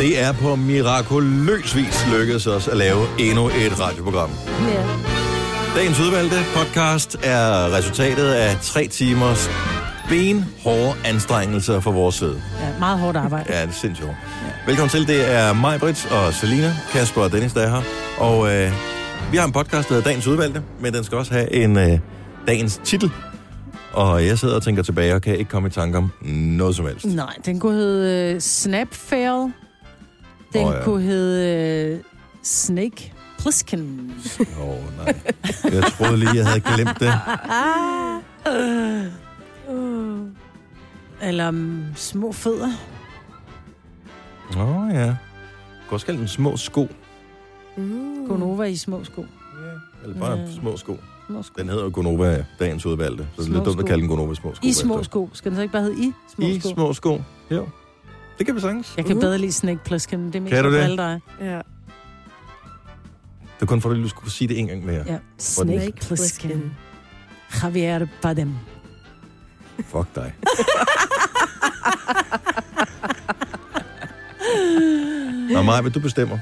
Det er på mirakuløs vis lykkedes os at lave endnu et radioprogram. Ja. Dagens udvalgte podcast er resultatet af tre timers benhårde anstrengelser for vores side. ja, meget hårdt arbejde. Ja, det er sindssygt hårdt. Velkommen til. Det er mig, Brits og Selina, Kasper og Dennis, der er her. Og øh, vi har en podcast, der hedder Dagens Udvalgte, men den skal også have en øh, dagens titel. Og jeg sidder og tænker tilbage og kan ikke komme i tanke om noget som helst. Nej, den kunne hedde uh, Snap Fail. Den oh, ja. kunne hedde uh, Snake Plissken. Åh, oh, nej. Jeg troede lige, jeg havde glemt det. Eller um, Små Fødder. Åh, oh, ja. Godt skal den små sko. Mm. Gonova i små sko. Ja. Eller bare Ja. små sko. Små sko. Den hedder jo Gonova, dagens udvalgte. Så det er lidt dumt at kalde den Gonova små sko. I små sko. Skal den så ikke bare hedde I små I sko? små sko. Jo. Det kan vi sagtens. Jeg kan Mhm. bedre lide Snake Plissken, det er mest Kan du for det? dig. Ja. Det er kun fordi, du skulle sige det en gang mere. Ja. Snake Plissken. Javier Bardem. Fuck dig. Nå, Maja, du bestemmer?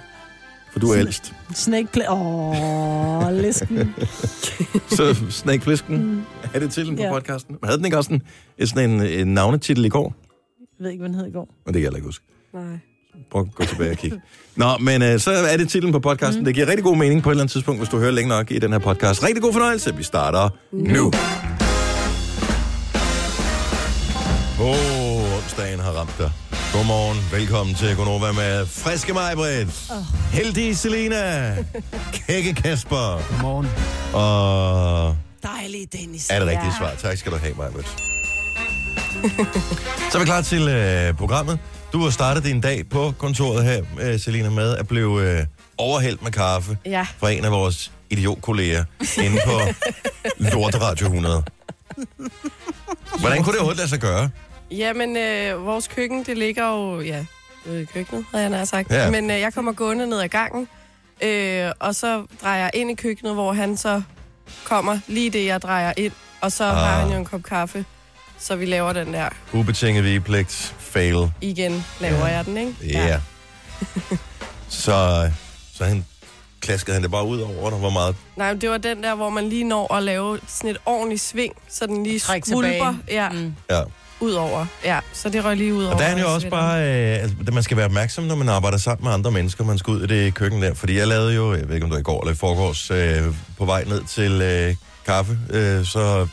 For du er ældst. Snake Pl... Åh, oh, listen. Så Snake Flisken, Mm. er det titlen på Ja. podcasten? Havde den ikke også en, en, sådan en, en navnetitel i går? Jeg ved ikke, hvad den hed i går. Men det kan jeg heller ikke huske. Nej. Prøv at gå tilbage og kigge. Nå, men øh, så er det titlen på podcasten. Mm. Det giver rigtig god mening på et eller andet tidspunkt, hvis du hører længe nok i den her podcast. Rigtig god fornøjelse. Vi starter nu. Åh, oh, onsdagen har ramt dig. Godmorgen. Velkommen til Gonova med friske mig, Britt. Oh. Heldige Selina. Kække Kasper. Godmorgen. Og Dejlig, Dennis. er det rigtige svar. Tak skal du have, Maja Så er vi klar til øh, programmet. Du har startet din dag på kontoret her, øh, Selina, med at blive øh, overhældt med kaffe Ja. fra en af vores idiotkolleger inde på Lorteradio 100. Hvordan kunne det overhovedet lade sig gøre? Jamen, øh, vores køkken, det ligger jo, ja, ude i køkkenet, havde jeg nær sagt. Ja. Men øh, jeg kommer gående ned ad gangen, øh, og så drejer jeg ind i køkkenet, hvor han så kommer lige det, jeg drejer ind. Og så ah. har han jo en kop kaffe, så vi laver den der. Ubetinget vigepligt. Fail. Igen laver jeg den, ikke? Ja. Yeah. så, så han klaskede han det bare ud over dig, hvor meget? Nej, men det var den der, hvor man lige når at lave sådan et ordentligt sving, så den lige Træk skvulper tilbage. ja, Mm. Ja. ud over. Ja, så det røg lige ud over. Og der er han jo også bare, øh, altså, at man skal være opmærksom, når man arbejder sammen med andre mennesker, man skal ud i det køkken der. Fordi jeg lavede jo, jeg ved ikke om det var i går eller i forgårs, øh, på vej ned til øh, kaffe, øh, så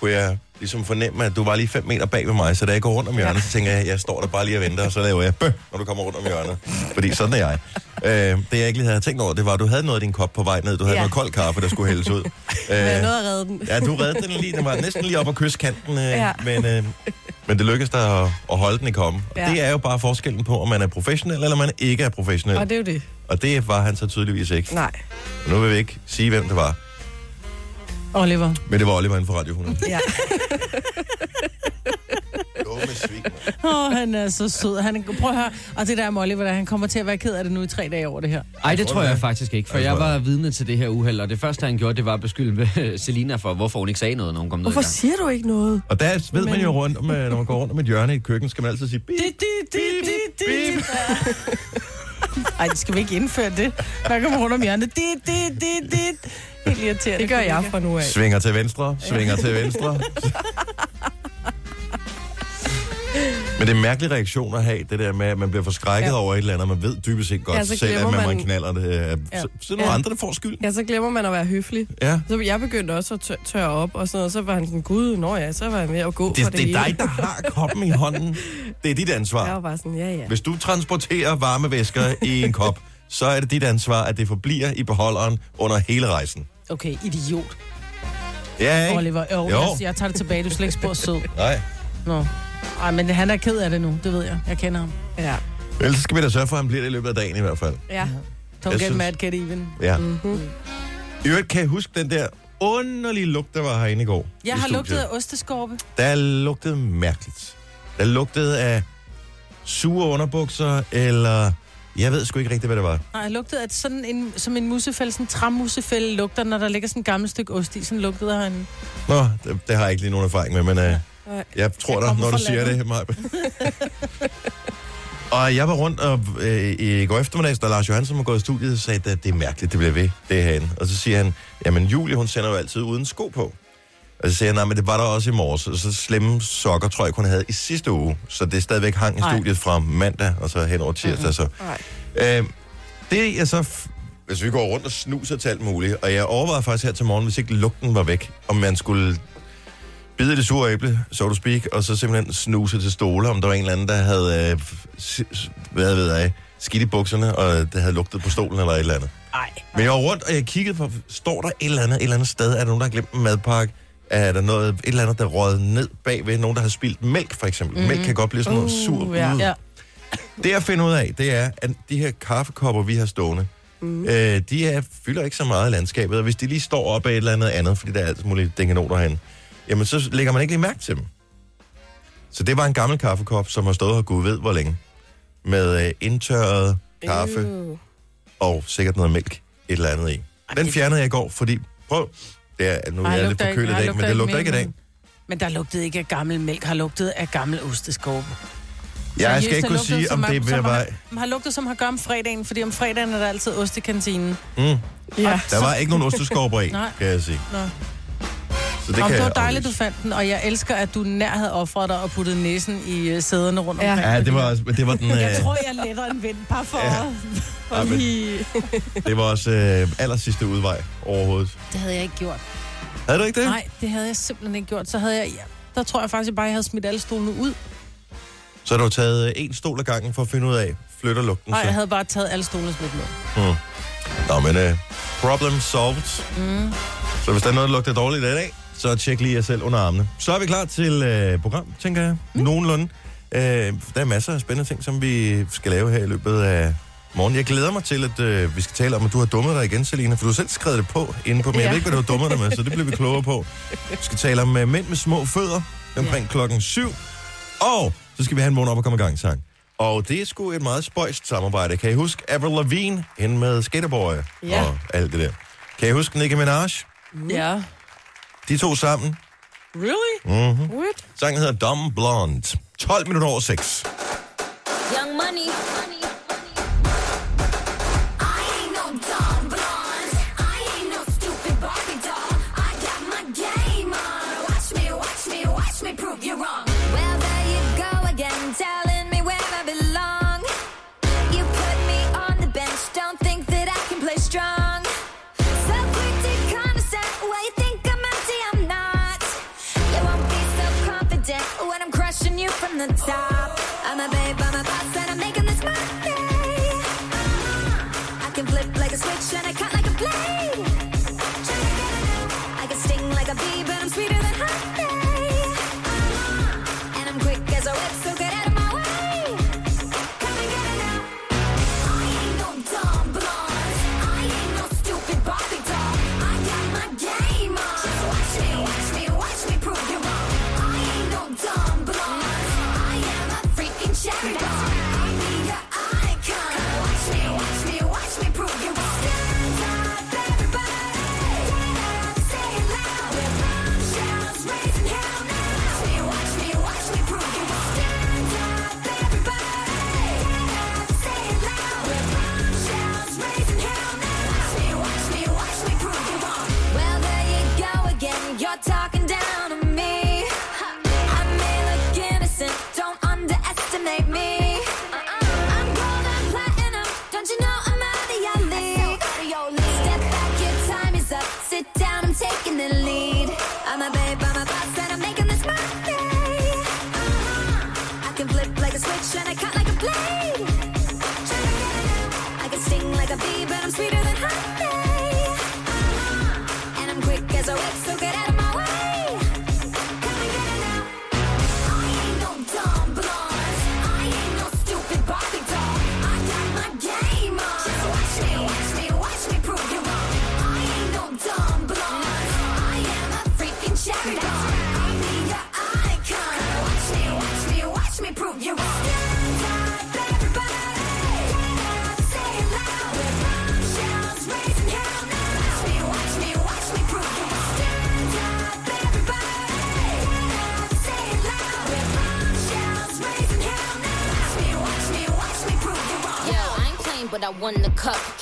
kunne jeg ligesom fornemme, at du var lige fem meter bag ved mig, så da jeg går rundt om hjørnet, så tænker jeg, jeg står der bare lige og venter, og så laver jeg bøh, når du kommer rundt om hjørnet. Fordi sådan er jeg. Øh, det jeg ikke lige havde tænkt over, det var, at du havde noget i din kop på vej ned. Du havde ja. Noget kold kaffe, der skulle hældes ud. Men jeg Øh, nåede at redde den. Ja, du reddede den lige. Den var næsten lige op ad kystkanten, øh, ja. Men, øh, men det lykkedes dig at, at holde den i kommen. Ja. Ja. Det er jo bare forskellen på, om man er professionel, eller man ikke er professionel. Og det er jo det. Og det var han så tydeligvis ikke. Nej. Og nu vil vi ikke sige, hvem det var. Oliver. Men det var Oliver inden for Radio 100. Ja. Åh, oh, han er så sød. Han, prøv at høre. Og det der med Oliver, der, han kommer til at være ked af det nu i tre dage over det her. Ej, det Tror jeg faktisk ikke, for jeg var vidne til det her uheld, og det første, han gjorde, det var at beskylde Selina for, hvorfor hun ikke sagde noget, når hun kom ned Hvorfor siger du ikke noget? Og der ved man jo rundt, om, øh, når man går rundt om et hjørne i et køkken, skal man altid sige, bip, dit, dit, dit. Ej, skal vi ikke indføre det? Man kommer rundt om hjørnet. Dit, dit, dit, dit. Helt irriterende. Det gør jeg fra nu af. svinger til venstre, svinger til venstre. Men det er en mærkelig reaktion at have, det der med, at man bliver forskrækket ja. Over et eller andet, og man ved dybest set godt ja, selv, at man, man knaller det. Ja. Ja. Så, så er nogle Ja. andre, der får skyld. Ja, så glemmer man at være høflig. Ja. Så jeg begyndte også at tør- tørre op, og sådan noget. Så var han sådan, gud, nå ja, så var jeg med at gå Det, for det, det, det er hele. dig, der har koppen i hånden. Det er dit ansvar. Jeg var bare sådan, ja, ja. Hvis du transporterer varmevæsker i en kop, så er det dit ansvar, at det forbliver i beholderen under hele rejsen. Okay, idiot. Ja, ikke? Oliver, jo, Jo. Jeg, jeg tager det tilbage. Du er slet ikke spor sød. Nej. Nå. Ej, men han er ked af det nu. Det ved jeg. Jeg kender ham. Ja. Ellers skal vi da sørge for, at han bliver det i løbet af dagen i hvert fald. ja. Don't Jeg get synes- mad, get even. Ja. Mm-hmm. I øvrigt kan jeg huske den der underlige lugt, der var herinde i går. Jeg i har studiet. lugtet af osteskorpe. Der lugtede mærkeligt. Der lugtede af sure underbukser, eller... Jeg ved sgu ikke rigtigt, hvad det var. Nej, jeg lugtede af sådan en, som en musefælde, sådan en træmusefælde lugter, når der ligger sådan et gammelt stykke ost i. Sådan lugtede han. Nå, det, det har jeg ikke lige nogen erfaring med, men Nej. jeg tror Jeg dig, når du siger landet. det, Maja. Og jeg var rundt og, øh, i går eftermiddag, da Lars Johansson var gået i studiet, og sagde, at det er mærkeligt, det bliver ved, det herinde. Og så siger han, jamen Julie, hun sender jo altid uden sko på. Og så siger han, nej, men det var der også i morges. Og så slemme sokker, tror jeg, hun havde i sidste uge. Så det er stadigvæk hang i Nej. studiet fra mandag, og så hen over tirsdag. Så. Nej. Øh, det jeg så... f- Hvis vi går rundt og snuser til alt muligt, og jeg overvejede faktisk her til morgen, hvis ikke lugten var væk, om man skulle bide i det sure æble, so to speak, og så simpelthen snuse til stole, om der var en eller anden, der havde, øh, s- s- hvad ved jeg, skidt i bukserne, og det havde lugtet på stolen eller et eller andet. Nej. Men jeg var rundt, og jeg kiggede på, står der et eller andet, et eller andet sted? Er der nogen, der har glemt en madpakke? Er der noget, et eller andet, der røget ned bagved? Nogen, der har spildt mælk, for eksempel. Mm. Mælk kan godt blive sådan noget Uh, sur. ja. Ja. Det jeg finder ud af, det er, at de her kaffekopper, vi har stående, mm. øh, de er, fylder ikke så meget i landskabet, og hvis de lige står op af et eller andet andet, fordi der er alt muligt dingenoter herinde, jamen så lægger man ikke lige mærke til dem. Så det var en gammel kaffekop, som har stået her gud ved hvor længe, med øh, indtørret kaffe Øh. og sikkert noget mælk et eller andet i. Den fjernede jeg i går, fordi, prøv, det er, nu er Ej, jeg lidt lugter ikke- forkølet i dag, men det lugter ikke i dag. men- der lugtede ikke af gammel mælk, har lugtet af gammel osteskåbe. Jeg skal ikke kunne sige, om det er ved som være... har, lugtet som har gør om fredagen, fordi om fredagen er der altid ost i kantinen. Mm, Ja. der var ikke nogen osteskorper i, kan jeg sige. Nå. Så Det, Om, det var dejligt, du fandt den, og jeg elsker, at du nær havde offret dig og puttet næsen i øh, sæderne rundt Ja. omkring. Ja, det var, det var den... Jeg Øh, tror, jeg letter en vind, bare for Ja. ja. Ja, Lige... det var også øh, aller sidste udvej overhovedet. Det havde jeg ikke gjort. Havde du ikke det? Nej, det havde jeg simpelthen ikke gjort. Så havde jeg... Ja, der tror jeg faktisk, at jeg bare havde smidt alle stolene ud. Så har du taget øh, en stol ad gangen for at finde ud af, flytter lugten Nej, jeg havde bare taget alle stolene smidt dem ud. Nå, men øh, problem solved. Mm. Så hvis der er noget, der lugter dårligt i dag, så tjek lige jer selv under armene. Så er vi klar til øh, program, tænker jeg. Mm. Nogenlunde. Øh, der er masser af spændende ting, som vi skal lave her i løbet af morgen. Jeg glæder mig til, at øh, vi skal tale om, at du har dummet dig igen, Selina, for du har selv skrevet det på inde på, men ja. jeg ved ikke, hvad du har dummet dig med, så det bliver vi klogere på. Vi skal tale om øh, mænd med små fødder omkring ja. klokken syv. Og så skal vi have en vågen op og komme i gang sang. Og det er sgu et meget spøjst samarbejde. Kan I huske Avril Lavigne, hende med Skaterboy Ja. og alt det der? Kan I huske Nicki Minaj? Ja. De to sammen. Really? Mm-hmm. What? Sangen hedder Dumb Blonde. 12 minutter over 6. Young money. I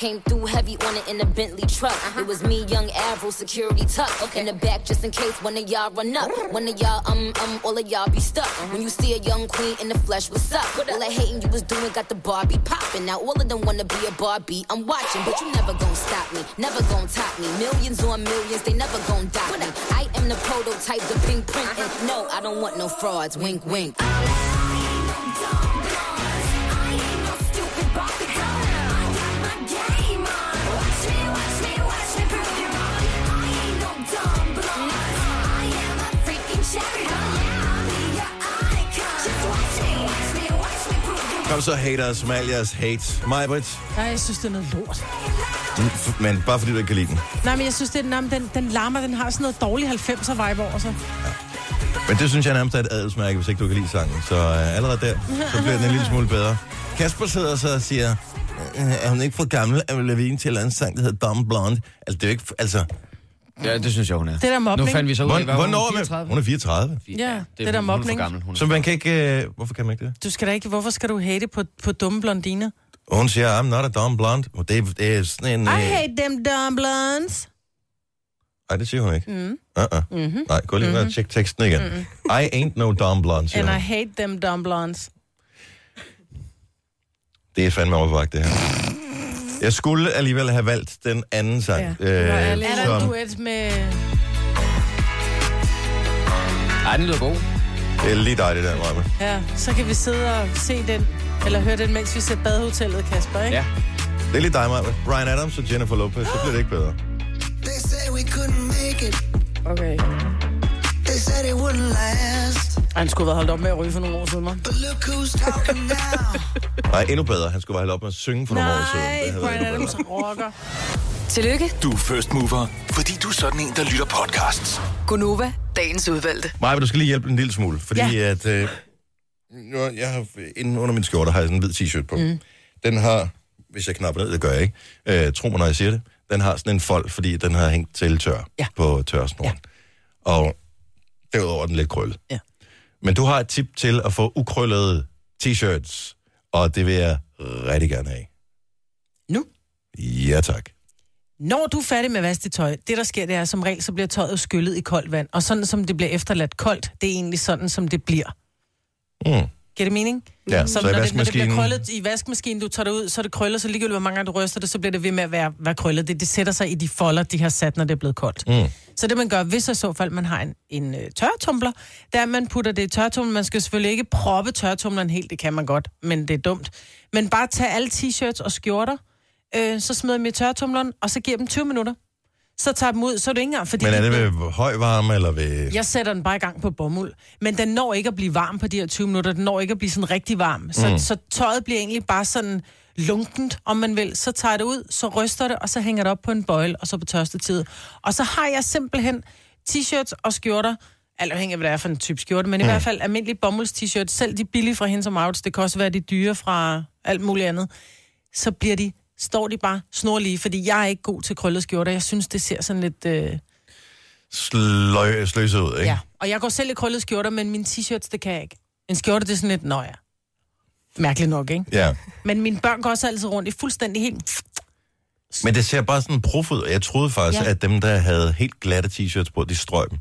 Came through heavy on it in a Bentley truck. It was me, young Avril, security tuck. In the back just in case one of y'all run up. One of y'all, um, um, all of y'all be stuck. When you see a young queen in the flesh, what's up? All that hating you was doing got the Barbie popping. Now all of them wanna be a Barbie. I'm watching, but you never gon' stop me. Never gon' top me. Millions on millions, they never gon' dock me. I am the prototype, the pink print. And no, I don't want no frauds. Wink, wink. Kom så, haters, Malias hate. Mig, Britt. Nej, jeg synes, det er noget lort. Men bare fordi du ikke kan lide den. Nej, men jeg synes, det er, men den, den larmer, den har sådan noget dårlig 90'er vibe over sig. Men det synes jeg nærmest er et adelsmærke, hvis ikke du kan lide sangen. Så uh, allerede der, så bliver den en lille smule bedre. Kasper sidder så og siger, "Øh, er hun ikke for gammel, at Levine til en sang, der hedder Dumb Blonde? Altså, det er jo ikke... Altså, Ja, det synes jeg, hun er. Det der Nu mobning. fandt vi så ud af, hvor, hvad hvornår hun er man? Hun er 34. Ja, det, det er, der hun, hun er for mobning. gammel. Hun er. Så man kan ikke... Uh, hvorfor kan man ikke det? Du skal da ikke, hvorfor skal du hate på, på dumme blondiner? Hun siger, I'm not a dumb blonde. Og det, det er sådan en... I øh, hate them dumb blondes. Nej, det siger hun ikke. Mm. Uh-uh. Mm-hmm. Nej, gå lige mm-hmm. og tjek teksten igen. Mm-hmm. I ain't no dumb blonde, siger And I hun. hate them dumb blondes. Det er fandme overvagt, det her. Jeg skulle alligevel have valgt den anden sang. Ja, øh. Er der en duet med... Ej, den lyder god. det er lige dig, det der, Maja. Ja, så kan vi sidde og se den, eller høre den, mens vi ser badehotellet, Kasper, ikke? Ja. Det er lige dig, Maja. Brian Adams og Jennifer Lopez, så bliver det ikke bedre. They said we couldn't make it. Okay. They said it wouldn't last. Han skulle have holdt op med at ryge for nogle år siden, hva'? Nej, endnu bedre. Han skulle have op med at synge for nogle år siden. Nej, Brian Adams rocker. Tillykke, Du er first mover, fordi du er sådan en, der lytter podcasts. Gunova, dagens udvalgte. Maja, du skal lige hjælpe en lille smule, fordi Ja. at... Øh, jeg har, inden under min skjorte har jeg sådan en hvid t-shirt på. Mm. Den har, hvis jeg knapper ned, det gør jeg ikke, øh, tro mig, når jeg siger det, den har sådan en fold, fordi den har hængt til tør Ja. på tørsnoren. Ja. Og derudover er den lidt krøllet. Ja. Men du har et tip til at få ukrøllede t-shirts, og det vil jeg rigtig gerne have. Nu? Ja, tak. Når du er færdig med at vaske dit tøj, det der sker, det er som regel, så bliver tøjet skyllet i koldt vand. Og sådan som det bliver efterladt koldt, det er egentlig sådan, som det bliver. Mm. Giver det mening? Ja, Som så i når, det, når det bliver vaskemaskinen... krøllet i vaskemaskinen, du tager det ud, så er det krøllet, så ligegyldigt hvor mange gange du ryster det, så bliver det ved med at være, være krøllet. Det, det sætter sig i de folder, de har sat, når det er blevet koldt. Mm. Så det man gør, hvis i så fald man har en, en øh, tørretumbler, der man putter det i tørretumlen. Man skal selvfølgelig ikke proppe tørretumleren helt, det kan man godt, men det er dumt. Men bare tage alle t-shirts og skjorter, øh, så smider dem i tørretumleren, og så giver dem 20 minutter. Så tager dem ud, så er det ikke engang, fordi... Men er de det ved høj varme, eller ved... jeg sætter den bare i gang på bomuld. Men den når ikke at blive varm på de her 20 minutter. Den når ikke at blive sådan rigtig varm. Så, Mm. så tøjet bliver egentlig bare sådan lunkent, om man vil. Så tager jeg det ud, så ryster det, og så hænger det op på en bøjle, og så på tørstetid. Og så har jeg simpelthen t-shirts og skjorter, alt afhængig af, hvad det er for en type skjorte, men mm. i hvert fald almindelige bomulds t-shirts, selv de billige fra Hensom Outs, det kan også være de dyre fra alt muligt andet, så bliver de, står de bare snorlige, fordi jeg er ikke god til krøllet skjorter. Jeg synes, det ser sådan lidt... Øh, Sløj, sløset ud, ikke? Ja, og jeg går selv i krøllet skjorter, men mine t-shirts, det kan jeg ikke. En skjorte, det er sådan lidt, nå ja. Mærkeligt nok, ikke? ja. Men mine børn går også altid rundt i fuldstændig helt... Men det ser bare sådan prof ud. Jeg troede faktisk, ja. Ja. at dem, der havde helt glatte t-shirts på, de strøg dem.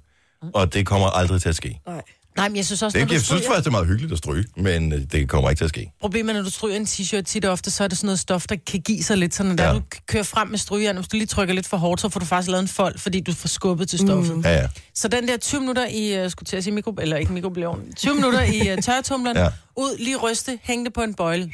Og det kommer aldrig til at ske. Nej. Nej, men jeg synes også, Det, når jeg du synes stryger... faktisk, det er meget hyggeligt at stryge, men øh, det kommer ikke til at ske. Problemet er, når du stryger en t-shirt tit og ofte, så er det sådan noget stof, der kan give sig lidt. Så når Ja. du kører frem med strygeren, hvis du lige trykker lidt for hårdt, så får du faktisk lavet en fold, fordi du får skubbet til stoffet. Mm. Ja, ja. Så den der 20 minutter i, uh, skulle til at sige mikro, eller ikke mikrobølgeovnen, 20 minutter i uh, tørretumleren, Ja. ja. ud, lige ryste, hæng det på en bøjle.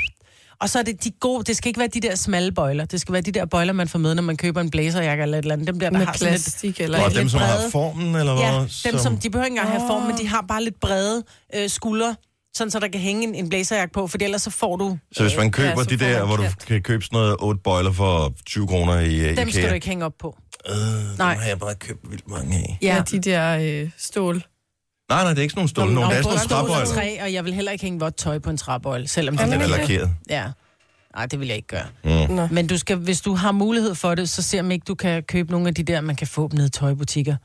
Og så er det de gode, det skal ikke være de der smalle bøjler, det skal være de der bøjler, man får med, når man køber en blazerjakke eller et eller andet. Dem der, der Med har sådan lidt, plastik eller... Og lidt dem, som har brede. formen, eller hvad? Ja, dem som, de behøver ikke engang have form, men de har bare lidt brede øh, skuldre, sådan så der kan hænge en, en blazerjakke på, for ellers så får du... Så hvis man køber Ja, de der, hvor du kan købe sådan noget 8 bøjler for 20 kroner i uh, Dem IKEA. skal du ikke hænge op på. Øh, Nej. dem har jeg bare købt vildt mange af. Ja, de der øh, stål. Nej, nej, det er ikke sådan nogle stål. Nogle, det er sådan nogle træbøjler. træ, og jeg vil heller ikke hænge vådt tøj på en træbøjle, selvom Den det er er lakeret. Ja. Nej, det vil jeg ikke gøre. Mm. Nå. Men du skal, hvis du har mulighed for det, så se om ikke du kan købe nogle af de der, man kan få dem nede i tøjbutikker.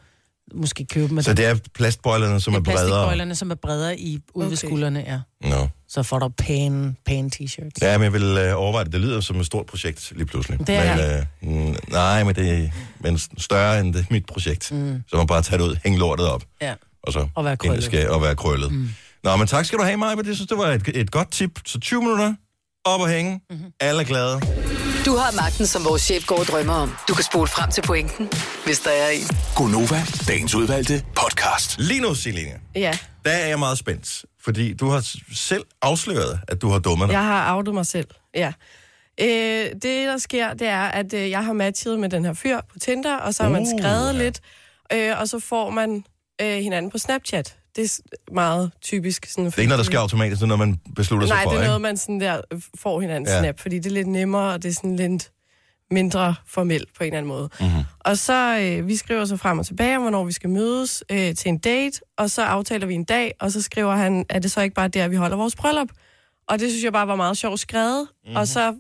Måske købe dem Så det er plastbøjlerne, som det er er bredere. plastikbøjlerne, som er bredere i, ude okay. ved skuldrene, ja. Nå. så får du pæne, pæne t-shirts. Ja, men jeg vil øh, overveje det. Det lyder som et stort projekt lige pludselig. Det er men, øh, nej, men det er men større end det mit projekt. Mm. Så man bare tage det ud, hænge lortet op, Ja. Og så Og være det krøllet. skal, og være krøllet. Mm. Nå, men tak skal du have, Maja. Jeg synes, det var et, et godt tip. Så 20 minutter, op og hænge. Mhm. Mm-hmm. Alle er glade. Du har magten, som vores chef går og drømmer om. Du kan spole frem til pointen, hvis der er en. Gonova, dagens udvalgte podcast. Lige nu, Selina, Ja, der er jeg meget spændt. Fordi du har selv afsløret, at du har dummet dig. jeg har outet mig selv. Ja. Øh, det, der sker, det er, at øh, jeg har matchet med den her fyr på Tinder, og så har man Uh, skrevet ja. lidt, øh, og så får man øh, hinanden på Snapchat. Det er meget typisk. Sådan, Det er ikke noget, der sker automatisk, det er noget, man beslutter Nej, sig for, det er ikke? noget, man sådan der øh, får hinandens Ja. snap, fordi det er lidt nemmere, og det er sådan lidt mindre formelt på en eller anden måde. Mhm. Mm-hmm. Og så, øh, vi skriver så frem og tilbage, om, hvornår vi skal mødes øh, til en date, og så aftaler vi en dag, og så skriver han, er det så ikke bare der, vi holder vores bryllup? Og det synes jeg bare var meget sjovt skrevet. Mm-hmm. Og så,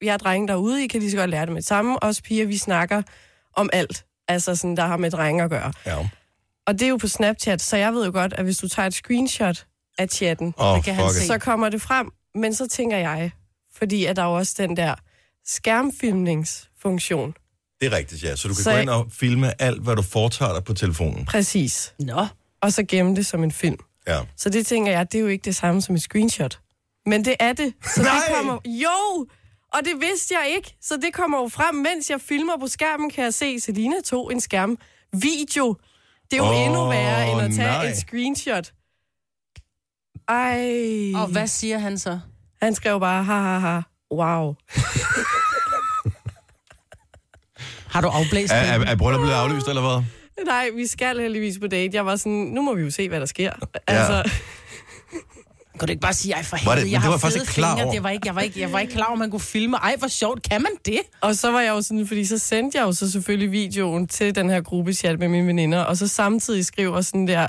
vi er drenge derude, I kan lige så godt lære det med det samme. Os piger, vi snakker om alt, altså sådan, der har med drenge at gøre. Ja. Og det er jo på Snapchat, så jeg ved jo godt, at hvis du tager et screenshot af chatten, oh, Det kan han se. så kommer det frem. Men så tænker jeg, fordi at der er jo også den der skærmfilmningsfunktion. Det er rigtigt, ja. Så du kan Så gå ind og filme alt, hvad du foretager dig på telefonen. Præcis. Nå. Og så gemme det som en film. Ja. Så det tænker jeg, det er jo ikke det samme som et screenshot. Men det er det. Så Nej! det kommer... Jo! Og det vidste jeg ikke. Så det kommer jo frem, mens jeg filmer på skærmen, kan jeg se, Selina tog en skærm. Video. Det er jo oh, endnu værre, end at tage nej. et screenshot. Ej. Og hvad siger han så? Han skrev bare, ha ha ha, wow. Har du afblæst Er, det? er, er brylluppet blevet aflyst, eller hvad? Nej, vi skal heldigvis på date. Jeg var sådan, nu må vi jo se, hvad der sker. Altså, Kan du ikke bare sige, ej for det- helvede, men jeg det har var jeg faktisk fede klar fingre. over. Det var ikke, jeg, var ikke, jeg var ikke klar over, at man kunne filme. Ej, hvor sjovt. Kan man det? og så var jeg jo sådan, fordi så sendte jeg jo så selvfølgelig videoen til den her gruppechat med mine veninder, og så samtidig skriver sådan der,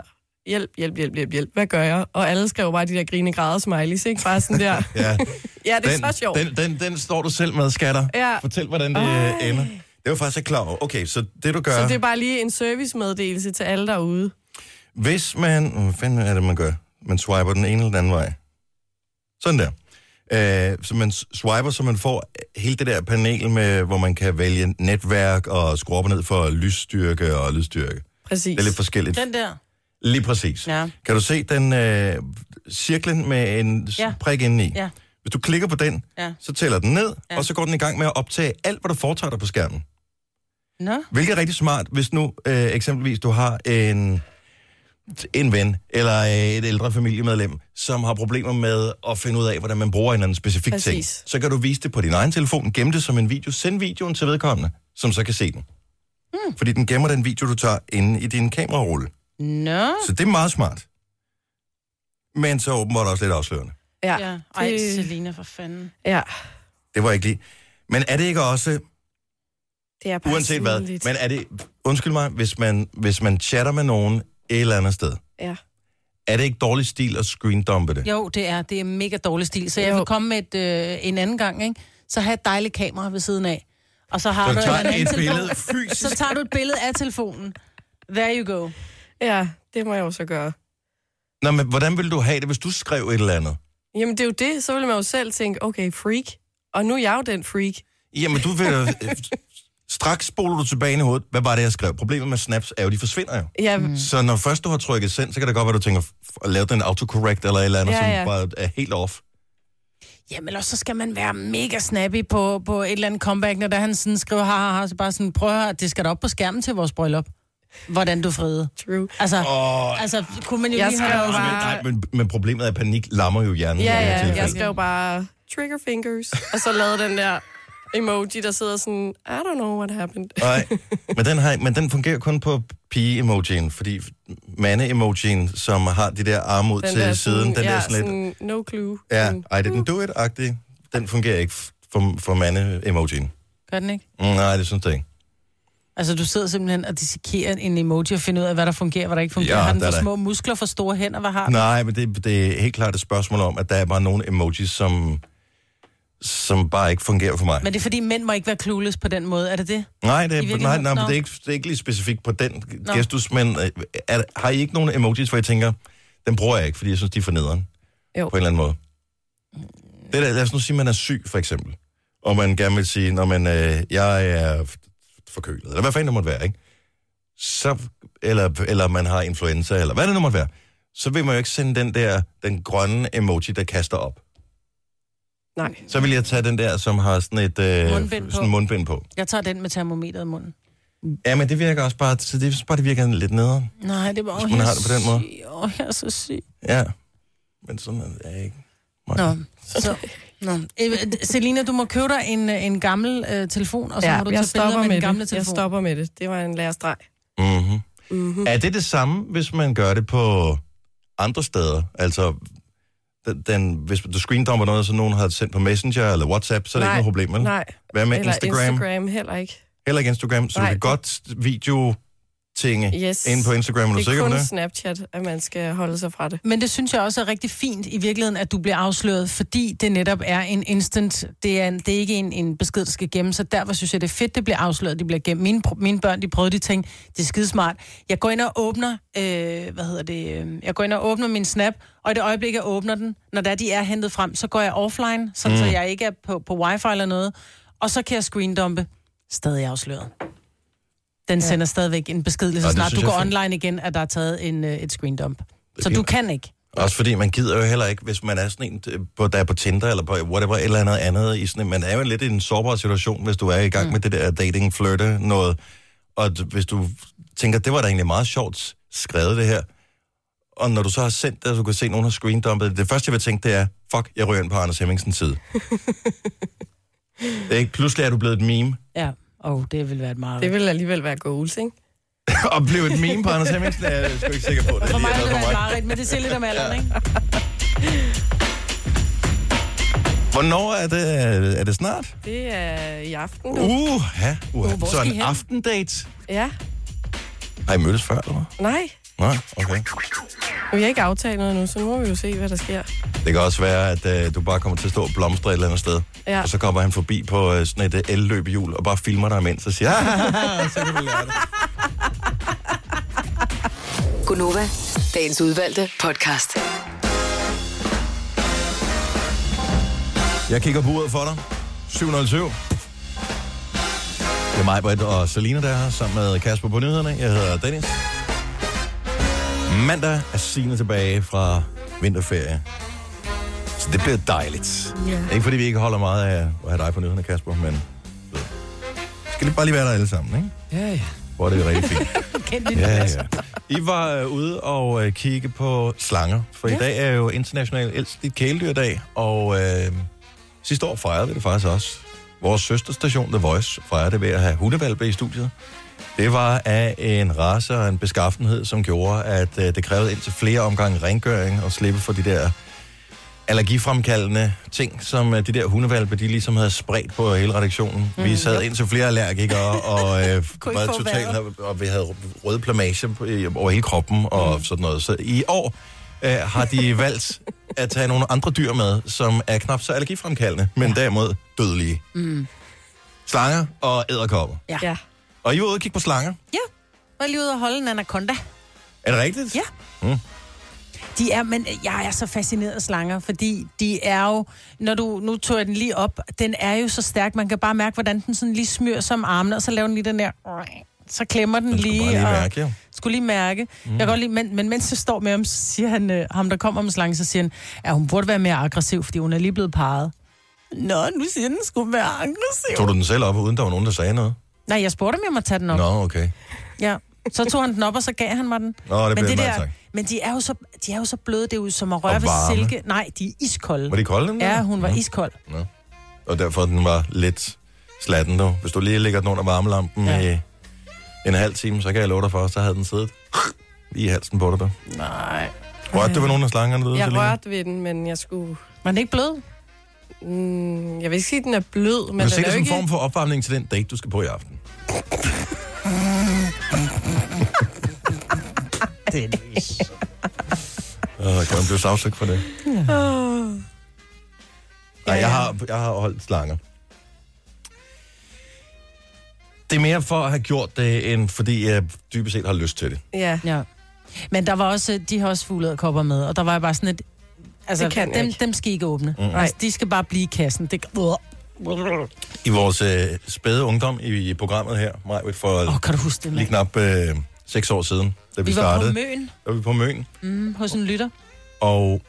hjælp, hjælp, hjælp, hjælp, hjælp, hvad gør jeg? Og alle skrev bare de der grine græder smileys, ikke? Bare sådan der, Ja. ja, det er Den, så sjovt. den, den, den står du selv med, skatter. Ja. Fortæl, hvordan det Ej. Ej. ender. Det var faktisk ikke klar over. Okay, så det du gør... Så det er bare lige en servicemeddelelse til alle derude. Hvis man... Hvad fanden er det, man gør? Man swiper den ene eller den anden vej. Sådan der. Øh, så man swiper, så man får hele det der panel, med, hvor man kan vælge netværk og skrue op og ned for lysstyrke og lydstyrke. Præcis. Det er lidt forskelligt. Den der. Lige præcis. Ja. Kan du se den øh, cirklen med en Ja. prik indeni? Ja. Hvis du klikker på den, Ja. så tæller den ned, ja. og så går den i gang med at optage alt, hvad du foretager dig på skærmen. Nå. Hvilket er rigtig smart, hvis nu øh, eksempelvis du har en, en ven eller øh, et ældre familiemedlem, som har problemer med at finde ud af, hvordan man bruger en eller anden specifik ting. Så kan du vise det på din egen telefon, gemme det som en video, send videoen til vedkommende, som så kan se den. Mm. Fordi den gemmer den video, du tager inde i din kamerarulle. Nå. Så det er meget smart. Men så åbenbart også lidt afslørende. Ja, Ja. Ej, det- Selina, for fanden. ja, Det var ikke lige. Men er det ikke også, det er bare uanset hvad, men er det, undskyld mig, hvis man, hvis man chatter med nogen et eller andet sted, Ja. er det ikke dårlig stil at screendumpe det? Jo, det er. Det er mega dårlig stil. Så jeg vil komme med et, øh, en anden gang, ikke? Så have et dejligt kamera ved siden af. Og så har Så du du tager en anden et telefon. billede fysisk. Så tager du et billede af telefonen. There you go. Ja, det må jeg jo så gøre. Nå, men hvordan ville du have det, hvis du skrev et eller andet? Jamen, det er jo det. Så ville man jo selv tænke, okay, freak. Og nu er jeg jo den freak. Jamen, du vil... Straks spoler du tilbage i hovedet. Hvad var det, jeg skrev? Problemet med snaps er jo, de forsvinder jo. Ja, mm. Så når først du har trykket send, så kan det godt være, du tænker, at lave den autocorrect eller et eller andet, Ja, som ja. bare er helt off. Jamen, også så skal man være mega snappy på, på et eller andet comeback, når der han sådan skriver, ha, ha, ha, så bare sådan, prøv at høre, det skal da op på skærmen til vores bryllup. Hvordan du friede. true. Altså, Åh, altså kunne man jo Jeg lige skrev have... men, bare- nej, men, men problemet er, at panik lammer jo hjernen. Ja, ja, jeg skrev bare trigger fingers, og så lavede den der emoji, der sidder sådan, I don't know what happened. Nej, men den, har, men den fungerer kun på pige-emojien, fordi mande-emojien, som har de der arme ud Den til der siden, den ja, der sådan lidt, sådan, no clue. ja, I didn't do it-agtig, den fungerer ikke for, for mande-emojien. Gør den ikke? Mm, Nej, det synes jeg ikke. Altså, du sidder simpelthen og dissekerer en emoji og finder ud af, hvad der fungerer, hvad der ikke fungerer. Ja, har den for små muskler, for store hænder? Hvad har den? Nej, men det, det er helt klart et spørgsmål om, at der er bare nogle emojis, som, som bare ikke fungerer for mig. Men det er fordi, mænd må ikke være clueless på den måde. Er det det? Nej, det er, nej, nej, Nå. det, er ikke, det er ikke lige specifikt på den Nå. gestus, men øh, er, har I ikke nogen emojis, hvor I tænker, den bruger jeg ikke, fordi jeg synes, de er for nederen Jo. på en eller anden måde? Det der, lad os nu sige, at man er syg, for eksempel. Og man gerne vil sige, når man, øh, jeg er forkølet, eller hvad fanden det måtte være, ikke? Så, eller, eller man har influenza, eller hvad det nu måtte være. Så vil man jo ikke sende den der, den grønne emoji, der kaster op. Nej. Så vil jeg tage den der, som har sådan et øh, Mundbind på. sådan mundbind på. Jeg tager den med termometeret i munden. Ja, men det virker også bare, så det, er bare det virker lidt nederen. Nej, det var Hvis man har det på den måde. Åh, jeg er så syg. Ja, men sådan er det ikke. Nå, så... Nå. Øh, Selina, du må købe dig en, øh, en gammel øh, telefon, og så Ja, må du jeg tage billeder med med den gamle det. telefon. Jeg stopper med det. Det var en lærestreg. Mm-hmm. Mm-hmm. Er det det samme, hvis man gør det på andre steder? Altså, den, den, hvis du screendumper noget, så nogen har sendt på Messenger eller WhatsApp, så er det Nej, ikke noget problem, vel? Nej, Hvad med eller Instagram? Instagram heller ikke. Heller ikke Instagram, så Nej, du kan godt video tinge Yes. ind på Instagram. Er du Det er sikker på kun det? Snapchat, at man skal holde sig fra det. Men det synes jeg også er rigtig fint i virkeligheden, at du bliver afsløret, fordi det netop er en instant. Det er, en, det er ikke en, en besked, der skal gemmes, så derfor synes jeg, det er fedt, det bliver afsløret, det bliver gemt. Mine, mine børn, de prøvede de ting, det er skidesmart. Jeg går ind og åbner, øh, hvad hedder det, øh, jeg går ind og åbner min snap, og i det øjeblik, jeg åbner den, når der de er hentet frem, så går jeg offline, sådan, mm. så jeg ikke er på, på wifi eller noget, og så kan jeg screendumpe, stadig afsløret. Den sender stadigvæk en besked, lige så snart du jeg går fint. online igen, at der er taget en, øh, et screendump. Så du kan ikke. Også fordi man gider jo heller ikke, hvis man er sådan en, øh, på, der er på Tinder eller på whatever, et eller andet andet. I sådan en, man er jo lidt i en sårbar situation, hvis du er i gang mm. med det der dating, flirte, noget. Og hvis du tænker, det var da egentlig meget sjovt skrevet det her. Og når du så har sendt det, og du kan se, at nogen har screendumpet det, første, jeg vil tænke, det er, fuck, jeg ryger ind på Anders Hemmingsens side. det er ikke, pludselig er du blevet et meme. Ja, og det vil være et meget... Det vil alligevel være goals, ikke? og blev et meme på Anders Hemmingsen, er jeg sgu ikke sikker på. Det For mig vil det være et for mig. mareridt, men det siger lidt om alderen, ikke? Hvornår er det? Er det snart? Det er i aften, du. Uh, ja. Uh, hvor så en aftendate. Ja, Har I mødtes før, eller hvad? nej. Nej, okay. Vi har ikke aftalt noget nu, så nu må vi jo se, hvad der sker. Det kan også være, at uh, du bare kommer til at stå og blomstre et eller andet sted. Ja. Og så kommer han forbi på uh, sådan et uh, el-løbehjul og bare filmer dig imens og siger, "Ah, så kan du lære det. Gunova, dagens udvalgte podcast. Jeg kigger på uret for dig. 707. Det er mig, Britt og Selina, der er her, sammen med Kasper på nyhederne. Jeg hedder Dennis. Mandag er Signe tilbage fra vinterferie. Så det bliver dejligt. Ja. Ikke fordi vi ikke holder meget af at have dig på nyhederne, Kasper, men ved, skal lige bare lige være der alle sammen, ikke? Ja, ja. Hvor er det rigtig fint. Ja, ja. I var øh, ude og øh, kigge på slanger, for ja. i dag er jo international elskelig kæledyrdag, og øh, sidste år fejrede vi det faktisk også. Vores søsterstation The Voice fejrede det ved at have hundevalpe i studiet. Det var af en race og en beskaffenhed, som gjorde, at øh, det krævede indtil flere omgange rengøring og slippe for de der allergifremkaldende ting, som øh, de der hundevalpe, de ligesom havde spredt på hele redaktionen. Mm, vi sad ind til flere allergikere, og øh, var totalt, vejret. og vi havde røde plamage over hele kroppen og mm. sådan noget. Så i år øh, har de valgt at tage nogle andre dyr med, som er knap så allergifremkaldende, men derimod dødelige. Mm. Slanger og æderkopper. Ja. Ja. Og I var ude og kigge på slanger. Ja, jeg var lige ude og holde en anaconda. Er det rigtigt? Ja. Mm. De er, men jeg er så fascineret af slanger, fordi de er jo, når du, nu tog jeg den lige op, den er jo så stærk, man kan bare mærke, hvordan den sådan lige smyrer som armene, og så laver den lige den der, så klemmer den, Den skulle lige, bare lige og mærke, jo. skulle lige mærke. Mm. Jeg kan godt lide, men, men mens jeg står med ham, så siger han, øh, ham der kommer med slangen, så siger han, at hun burde være mere aggressiv, fordi hun er lige blevet parret. Nå, nu siger den, den skulle være aggressiv. Tog du den selv op, uden der var nogen, der sagde noget? Nej, jeg spurgte, om jeg må tage den op. Nå, okay. Ja. Så tog han den op, og så gav han mig den. Nå, det men, det der, tak. men de er, jo så, de er jo så bløde, det er jo som at røre ved silke. Nej, de er iskolde. Var de kolde? der? Ja, hun var Nå. iskold. Nå. Og derfor den var lidt slatten nu. Hvis du lige lægger den under varmelampen ja. Ja. i en halv time, så kan jeg love dig for, så havde den siddet lige i halsen på dig. Nej. Rørte du ved nogle af slangerne derude, Jeg Selina? rørte ved den, men jeg skulle... Var den ikke blød? Mm, jeg vil ikke sige, at den er blød, men den det er jo en ikke... form for opvarmning til den date, du skal på i aften. Dennis. Åh, kan man blive sagsøgt for det? Åh. Nej, Ja, jeg ja. har, jeg har holdt slanger. Det er mere for at have gjort det, end fordi jeg dybest set har lyst til det. Ja. Ja. Men der var også, de har også fugleæderkopper med, og der var jeg bare sådan et, Altså, Det kan dem, ikke. dem skal I ikke åbne. Mm. Altså, de skal bare blive i kassen. Det... I vores øh, spæde ungdom i, i programmet her, Maj, for oh, kan du huske det, lige knap øh, seks år siden, da vi, Vi var på startede. Møn Der var vi på Møn, mm, hos en lytter. og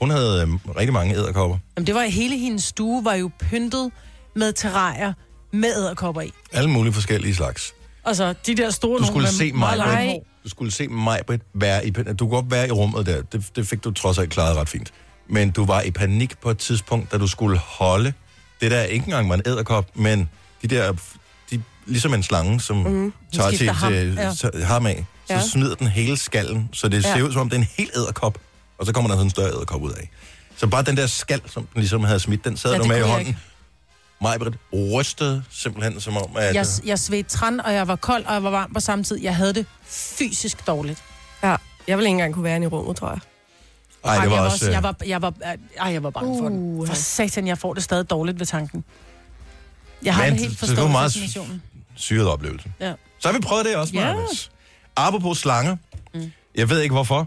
hun havde øh, rigtig mange æderkopper. Jamen, det var hele hendes stue var jo pyntet med terrarier med æderkopper i. Alle mulige forskellige slags. Altså, de der store Du skulle nogle se med meget mig. Du skulle se mig være i panik. Du kunne godt være i rummet der. Det, det fik du trods alt klaret ret fint. Men du var i panik på et tidspunkt, da du skulle holde det der ikke engang var en æderkop, men de der, de, ligesom en slange, som mm. tager til, ham, til ja. ja. ham af, så Ja. smider den hele skallen, så det Ja. ser ud som om det er en helt æderkop, og så kommer der sådan en større æderkop ud af. Så bare den der skal, som den ligesom havde smidt, den sad Ja, ja, du med i hånden. Majbrit rystede simpelthen som om, at... Jeg, jeg svedte træn, og jeg var kold, og jeg var varm på samme tid. Jeg havde det fysisk dårligt. Ja, jeg vil ikke engang kunne være inde i rummet, tror jeg. ej, det var jeg, også... var øh, jeg, var, jeg, var, ej, jeg var bange for den. Uh. For satan, jeg får det stadig dårligt ved tanken. Jeg har Men det helt så det var forstået meget- fascinationen. syret oplevelse. Ja. Så har vi prøvet det også, Ja. yeah. Apropos slanger. Mm. Jeg ved ikke hvorfor.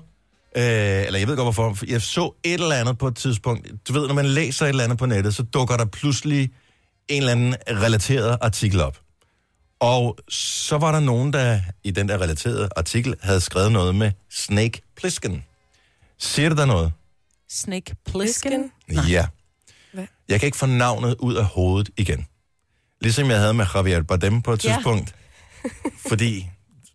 Øh, eller jeg ved godt hvorfor. Jeg så et eller andet på et tidspunkt. Du ved, når man læser et eller andet på nettet, så dukker der pludselig en eller anden relateret artikel op. Og så var der nogen, der i den der relaterede artikel havde skrevet noget med Snake Plissken. Siger det der noget? Snake Plissken. Ja. Hvad? Jeg kan ikke få navnet ud af hovedet igen. Ligesom jeg havde med Javier Bardem på et Ja. tidspunkt. Fordi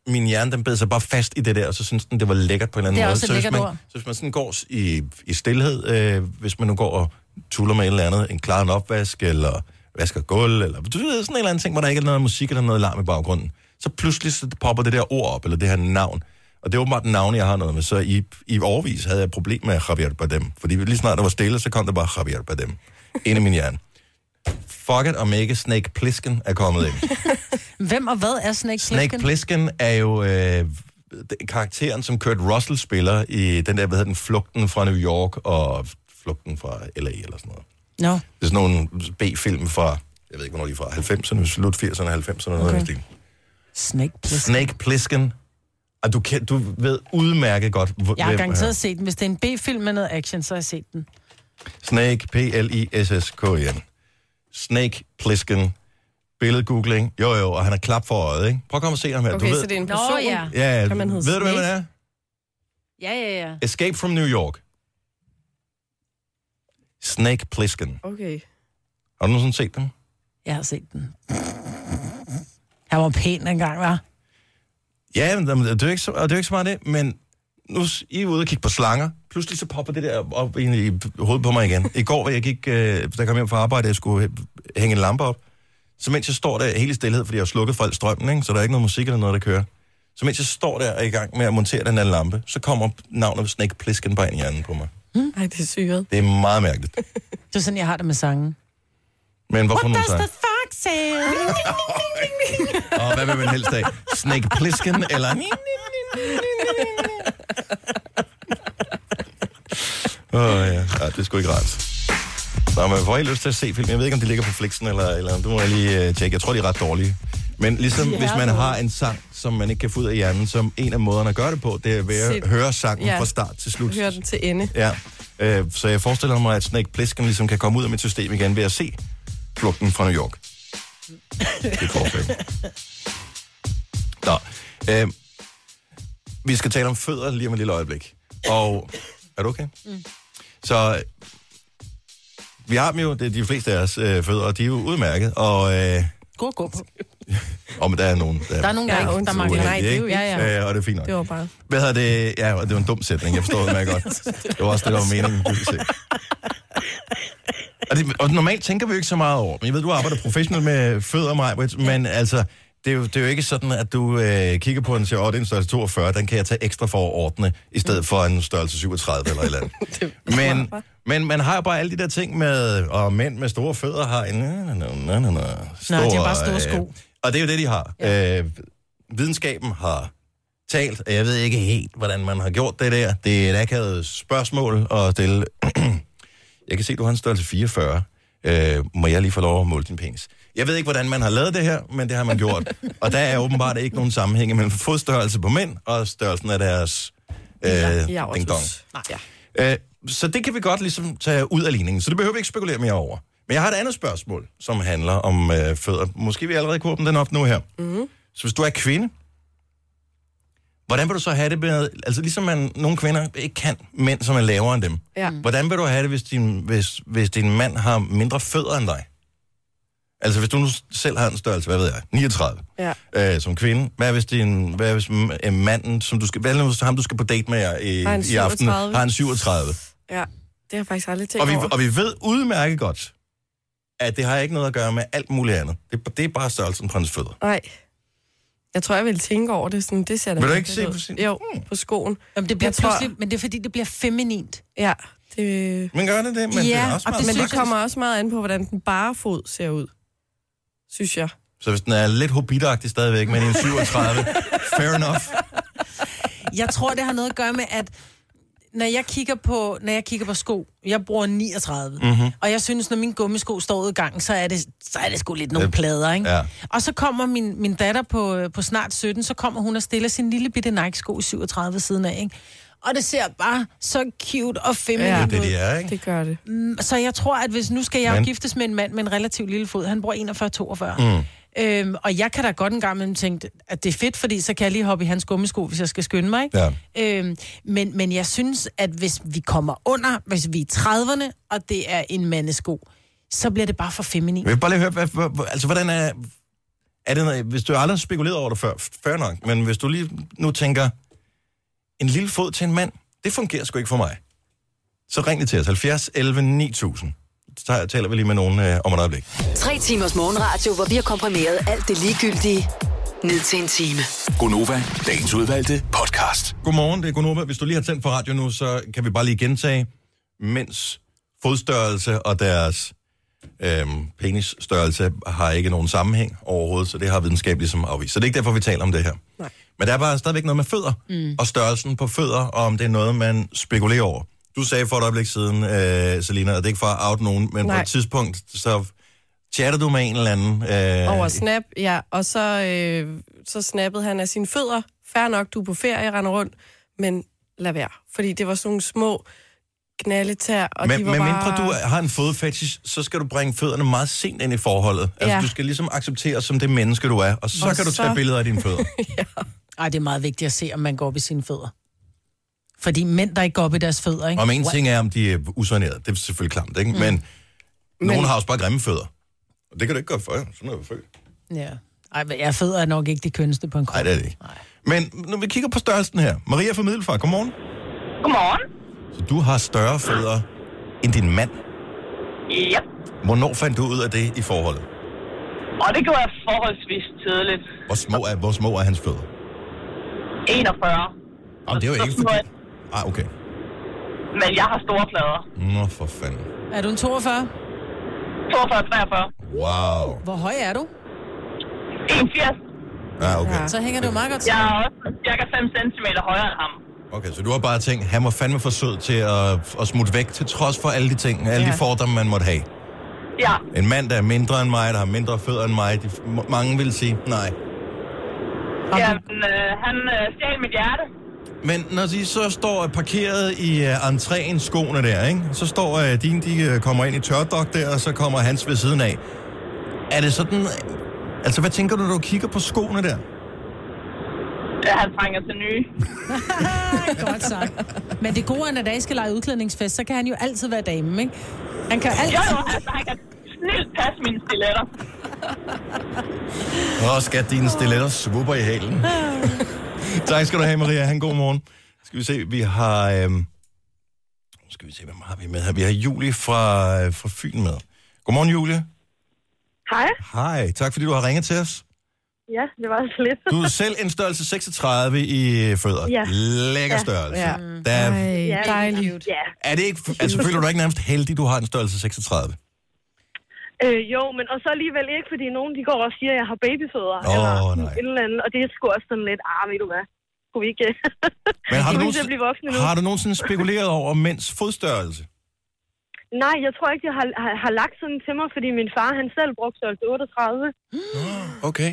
min hjerne, den bed sig bare fast i det der, og så synes den, det var lækkert på en eller anden Det er måde. så hvis man, ord. så hvis man sådan går i, i stillhed, øh, hvis man nu går og tuller med et eller andet, en klar en opvask, eller vasker gulv, eller du ved, sådan en eller anden ting, hvor der ikke er noget musik eller noget larm i baggrunden, så pludselig så popper det der ord op, eller det her navn. Og det er åbenbart navn, jeg har noget med. Så i, i overvis havde jeg et problem med Javier Bardem. Fordi lige snart der var stille, så kom der bare Javier Bardem ind i min hjerne. Fuck it, om ikke Snake Plissken er kommet ind. Hvem og hvad er Snake Snake Plissken? Plissken er jo øh, karakteren, som Kurt Russell spiller i den der, hvad hedder den, Flugten fra New York og Flugten fra L.A. eller sådan noget. Nå, Det er sådan nogle B-film fra, jeg ved ikke, hvornår de er fra, 90'erne, slut 80'erne, 90'erne, noget Okay. okay. stil. Snake Plissken. Snake Plissken. Og du, kan, du ved udmærket godt, hvor, Jeg har er. garanteret set den. Hvis det er en B-film med noget action, så har jeg set den. Snake, P-L-I-S-S-K-N. Snake Plissken. Billedgoogling. Jo, jo, og han er klap for øjet, ikke? Prøv at komme og se ham her. Okay, du ved, så det er en Nå, person? ja. ja, Kan man ved du, hvem han er? Ja, ja, ja. Escape from New York. Snake Plissken. Okay. Har du nogensinde set dem? Jeg har set den. Han var pæn engang, var. Ja, men det er jo ikke så, og det er jo ikke så meget det, men nu I er ude og kigge på slanger. Pludselig så popper det der op ind i hovedet på mig igen. I går, hvor jeg gik, øh, da jeg kom hjem fra arbejde, jeg skulle hæ- hænge en lampe op. Så mens jeg står der helt i stillhed, fordi jeg har slukket for al strømmen, ikke? så der er ikke noget musik eller noget, der kører. Så mens jeg står der og er i gang med at montere den her lampe, så kommer navnet Snake Plissken bare ind i hjernen på mig. Ej, det er syret. Det er meget mærkeligt. Det er sådan, jeg har det med sangen. Men hvorfor nu så? fuck say? Og hvad vil man helst af? Snake Plissken eller... Åh oh, ja. ja, det er sgu ikke rart. Nå, men jeg får helt lyst til at se film. Jeg ved ikke, om de ligger på Flixen eller eller. Det må jeg lige uh, tjekke. Jeg tror, de er ret dårlige. Men ligesom er hvis man har en sang, som man ikke kan få ud af hjernen, som en af måderne at gøre det på, det er ved at Set. høre sangen Ja. fra start til slut. Hør den til ende. Ja. Øh, så jeg forestiller mig, at Snake Plissken ligesom kan komme ud af mit system igen ved at se flugten fra New York. Det er forslag. Nå. Øh, vi skal tale om fødder lige om et lille øjeblik. Og er du okay? Mm. Så øh, vi har dem jo, det er de fleste af os øh, fødder, og de er jo udmærket. Og, øh, Gå, gå men der er nogen, der, Der er nogen, der Ja, ikke, der mangler. Nej, det er jo ikke? Ja, ja. Øh, og det er fint nok. Det var bare... Hvad hedder det? Ja, og det var en dum sætning. Jeg forstår det meget godt. Det var også det, der var meningen. Og, det, og normalt tænker vi jo ikke så meget over. Men jeg ved, du arbejder professionelt med fødder, Majbrit, men altså, det er, jo, det er jo ikke sådan, at du øh, kigger på en og siger, åh, det er en størrelse 42, den kan jeg tage ekstra for at ordne, i stedet for en størrelse 37 eller et eller andet. men, men man har jo bare alle de der ting med, og mænd med store fødder har en... Na, na, na, na, na, stor, de har bare store sko. Øh, og det er jo det, de har. Ja. Øh, videnskaben har talt, og jeg ved ikke helt, hvordan man har gjort det der. Det er et akavet spørgsmål at stille. jeg kan se, du har en størrelse 44. Øh, må jeg lige få lov at måle din penis? Jeg ved ikke, hvordan man har lavet det her, men det har man gjort. og der er åbenbart ikke nogen sammenhæng mellem fodstørrelse på mænd og størrelsen af deres øh, Ja, ding-dong. Ja. Øh, så det kan vi godt ligesom tage ud af ligningen, så det behøver vi ikke spekulere mere over. Men jeg har et andet spørgsmål, som handler om øh, fødder. Måske vi allerede kunne åbne den op nu her. Mm. Så hvis du er kvinde, hvordan vil du så have det med, altså ligesom man, nogle kvinder ikke kan mænd, som er lavere end dem. Ja. Hvordan vil du have det, hvis din, hvis, hvis din mand har mindre fødder end dig? Altså hvis du nu selv har en størrelse, hvad ved jeg, 39, Ja. øh, som kvinde. Hvad hvis, din, hvad hvis øh, manden, som du skal, hvad hvis ham, du skal på date med i, i aften, 37? har en 37? Ja, det har jeg faktisk aldrig tænkt Og vi, over. og vi ved udmærket godt, at det har ikke noget at gøre med alt muligt andet. Det, det er bare størrelsen på hans fødder. Nej. Jeg tror, jeg vil tænke over det. Sådan, det ser da Vil du ikke se ud. på sin- Jo, på skoen. Jamen, det bliver Jeg tror- pludselig, men det er fordi, det bliver feminint. Ja, det... Men gør det det? Men det Ja, er også og meget det Men det kommer også meget an på, hvordan den bare fod ser ud. Synes jeg. Så hvis den er lidt hobbitagtig stadigvæk, men i en 37, fair enough. Jeg tror, det har noget at gøre med, at når jeg kigger på, når jeg kigger på sko, jeg bruger 39, Mhm. mm-hmm. og jeg synes, når mine gummisko står ude i gangen, så er det, så er det sgu lidt nogle Øh, plader, ikke? ja. Og så kommer min, min datter på, på snart 17, så kommer hun og stiller sin lille bitte Nike-sko i 37 ved siden af, ikke? Og det ser bare så cute og feminine Ja. ja. Det er det, ud. de er, ikke? Det gør det. Så jeg tror, at hvis nu skal jeg Men... giftes med en mand med en relativt lille fod, han bruger 41-42. Mm. Øhm, og jeg kan da godt en gang imellem tænke, at det er fedt, fordi så kan jeg lige hoppe i hans gummisko, hvis jeg skal skynde mig. Ikke? Ja. Øhm, men, men jeg synes, at hvis vi kommer under, hvis vi er i 30'erne, og det er en mandesko, så bliver det bare for feminin. Jeg vil bare lige høre, hvad, hvad, altså hvordan er... er det, noget- hvis du aldrig har spekuleret over det før, fair nok, men hvis du lige nu tænker, en lille fod til en mand, det fungerer sgu ikke for mig. Så ring lige til os, 70 11 9000. Så taler vi lige med nogen øh, om et øjeblik. Tre timers morgenradio, hvor vi har komprimeret alt det ligegyldige ned til en time. Gonova, dagens udvalgte podcast. Godmorgen, det er Gunova. Hvis du lige har tændt på radio nu, så kan vi bare lige gentage, mænds fodstørrelse og deres øhm, penisstørrelse har ikke nogen sammenhæng overhovedet, så det har videnskab ligesom afvist. Så det er ikke derfor, vi taler om det her. Nej. Men der er bare stadigvæk noget med fødder, mm. og størrelsen på fødder, og om det er noget, man spekulerer over. Du sagde for et øjeblik siden, øh, Selina, at det er ikke for at out nogen, men Nej. på et tidspunkt, så chatter du med en eller anden. Øh, Over Snap, ja. Og så, øh, så snappede han af sine fødder. Fær nok, du er på ferie, render rundt. Men lad være. Fordi det var sådan nogle små knalletær, og Men de var med bare... mindre du har en fodfetish, så skal du bringe fødderne meget sent ind i forholdet. Altså, Ja. du skal ligesom acceptere som det menneske, du er, og så Og kan du så- tage billeder af dine fødder. Ej, det er meget vigtigt at se, om man går op i sine fødder. Fordi mænd, der ikke går op i deres fødder, ikke? Om en ting er, om de er usonerede. Det er selvfølgelig klamt, ikke? Mm. Men, nogen har også bare grimme fødder. Og det kan du ikke gøre for, sådan er du født. Ja. Ej, men jeg fødder er nok ikke det kønneste på en krop. Nej, det er det ikke. Men når vi kigger på størrelsen her. Maria fra Middelfart, godmorgen. Godmorgen. Så du har større fødder end din mand. Yep. Hvornår fandt du ud af det i forholdet? Og det gjorde jeg forholdsvis tidligt. Hvor små er, hvor små er hans fødder? 41. Jamen, det er jo ikke fordi... Ah, okay. Men jeg har store plader. Nå, for fanden. Er du en 42? 42, 43. Wow. Hvor høj er du? 81. Ja, okay. Ja. Så hænger det jo meget godt Jeg sammen. er også cirka 5 cm højere end ham. Okay, så du har bare tænkt, han var fandme for sød til at, at smutte væk, til trods for alle de ting, alle de Ja. fordomme, man måtte have. Ja, En mand, der er mindre end mig, der har mindre fødder end mig, de, mange vil sige nej. Jamen, øh, han øh, stjal mit hjerte. Men når de så står parkeret i uh, entréen, skoene der, ikke? så står uh, dine, de uh, kommer ind i tørdok der, og så kommer hans ved siden af. Er det sådan... Altså, hvad tænker du, når du kigger på skoene der? Ja, han trænger til nye. Godt sagt. Men det gode er, når Dage skal lege udklædningsfest, så kan han jo altid være damen, ikke? Han kan altid... Jo, jo, altså, han kan snilt passe mine stiletter. Åh, skat, dine stiletter svupper i hælen. tak skal du have, Maria. Han god morgen. Skal vi se, vi har... Øhm... Skal vi se, hvem har vi med her? Vi har Julie fra, øh, fra Fyn med. Godmorgen, Julie. Hej. Hej, tak fordi du har ringet til os. Ja, det var så lidt. Du er selv en størrelse 36 i fødder. Ja. Lækker Ja. størrelse. Ja. Der er, Ej, dejligt. Ja. er det ikke, altså føler du dig ikke nærmest heldig, du har en størrelse 36? Øh, jo, men og så alligevel ikke, fordi nogen de går og siger, at jeg har babyfødder. Åh, eller nej. et eller andet, og det er sgu også sådan lidt, ah, ved du hvad, skulle vi ikke... Men har du, nogensinde, blive voksne nu? har du nogensinde spekuleret over mænds fodstørrelse? Nej, jeg tror ikke, jeg har, har, har lagt sådan til mig, fordi min far, han selv brugte størrelse 38. Okay.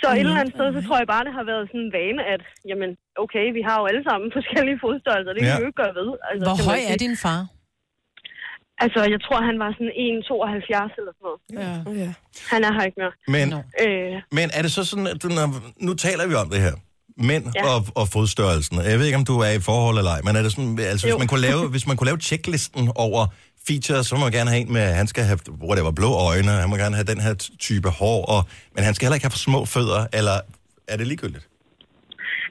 Så et eller andet sted, så tror jeg bare, det har været sådan en vane, at jamen, okay, vi har jo alle sammen forskellige fodstørrelser, det kan Ja. vi jo ikke gøre ved. Altså, Hvor høj er din far? Altså, jeg tror, han var sådan 1,72 eller sådan noget. Ja. Ja. Han er her ikke mere. Men. Øh, men er det så sådan, at du, når, nu taler vi om det her, mænd ja. Og, og fodstørrelsen. Jeg ved ikke, om du er i forhold eller ej, men er det sådan, altså, hvis man, kunne lave, hvis man kunne lave checklisten over features, så må man gerne have en med, han skal have whatever, blå øjne, han må gerne have den her type hår, og, men han skal heller ikke have for små fødder, eller er det ligegyldigt?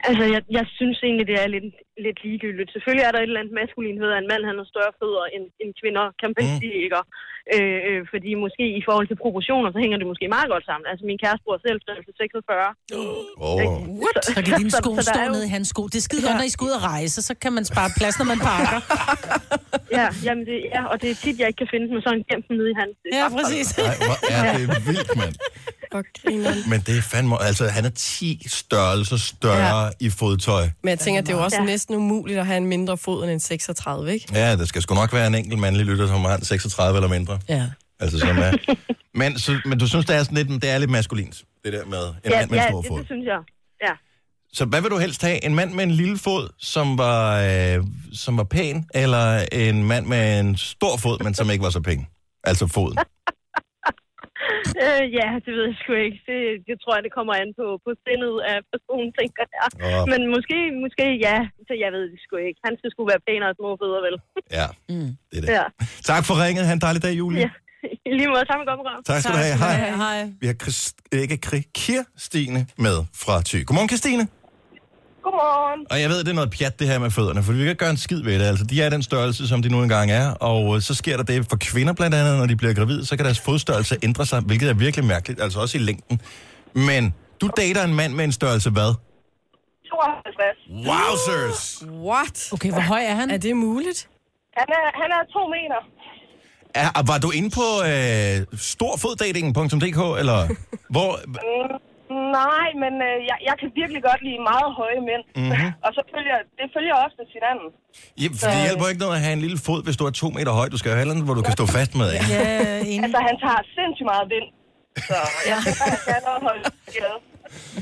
altså, jeg, jeg synes egentlig, det er lidt, lidt ligegyldigt. Selvfølgelig er der et eller andet maskulin ved, at en mand han har større fødder end, end kvinder, kan man mm. sige, ikke? Øh, øh, fordi måske i forhold til proportioner, så hænger det måske meget godt sammen. Altså, min kæreste bruger selv størrelse 46. Oh. What? Så kan dine Så- sko så stå jo- nede i hans sko. Det er skide godt, når I skal ud og rejse, så kan man spare plads, når man pakker. Ja, jamen det, ja, og det er tit, jeg ikke kan finde dem, og så han gemt dem nede i hans. Ja, præcis. Nej, hvor er det vildt, mand. Men det er fandme... Altså, han er 10 størrelser større ja. i fodtøj. Men jeg tænker, det er jo også Ja. næsten umuligt at have en mindre fod end en 36, ikke? Ja, der skal sgu nok være en enkelt mandlig lytter, som har en 36 eller mindre. Ja. Altså, som er... men, så, men du synes, det er, sådan lidt, det er lidt maskulint, det der med en Ja, mand med en ja stor det, fod. det synes jeg. Ja. Så hvad vil du helst have? En mand med en lille fod, som var, øh, som var pæn, eller en mand med en stor fod, men som ikke var så pæn? Altså foden. Øh, ja, det ved jeg sgu ikke. Det, det tror jeg, det kommer an på, på sindet af personen, tænker jeg. Åh. Men måske, måske ja. Så jeg ved det sgu ikke. Han skal sgu være pænere og små fødder, vel? Ja, det er det. Ja. Tak for ringet. Ha' en dejlig dag, Julie. ja. I lige måde, sammen godt program. Tak skal du have. Hej. Hej. Vi har Chris, ikke Kirstine med fra Thy. Godmorgen, Kirstine. Godmorgen. Og jeg ved, det er noget pjat, det her med fødderne, for vi kan ikke gøre en skid ved det. Altså, de er den størrelse, som de nu engang er, og øh, så sker der det for kvinder blandt andet, når de bliver gravide, så kan deres fodstørrelse ændre sig, hvilket er virkelig mærkeligt, altså også i længden. Men du dater en mand med en størrelse hvad? 52. Wowzers! What? Okay, hvor høj er han? Er det muligt? Han er, han er to meter. Er, var du inde på øh, storfoddating.dk, eller hvor? Nej, men øh, jeg, jeg kan virkelig godt lide meget høje mænd. Mm-hmm. og så følger, det følger ofte hinanden. Ja, for det hjælper ikke noget at have en lille fod, hvis du er to meter høj. Du skal jo have noget, hvor du kan stå fast med, ikke? Ja, enig. Altså, han tager sindssygt meget vind. Så jeg tænker, han kan holde.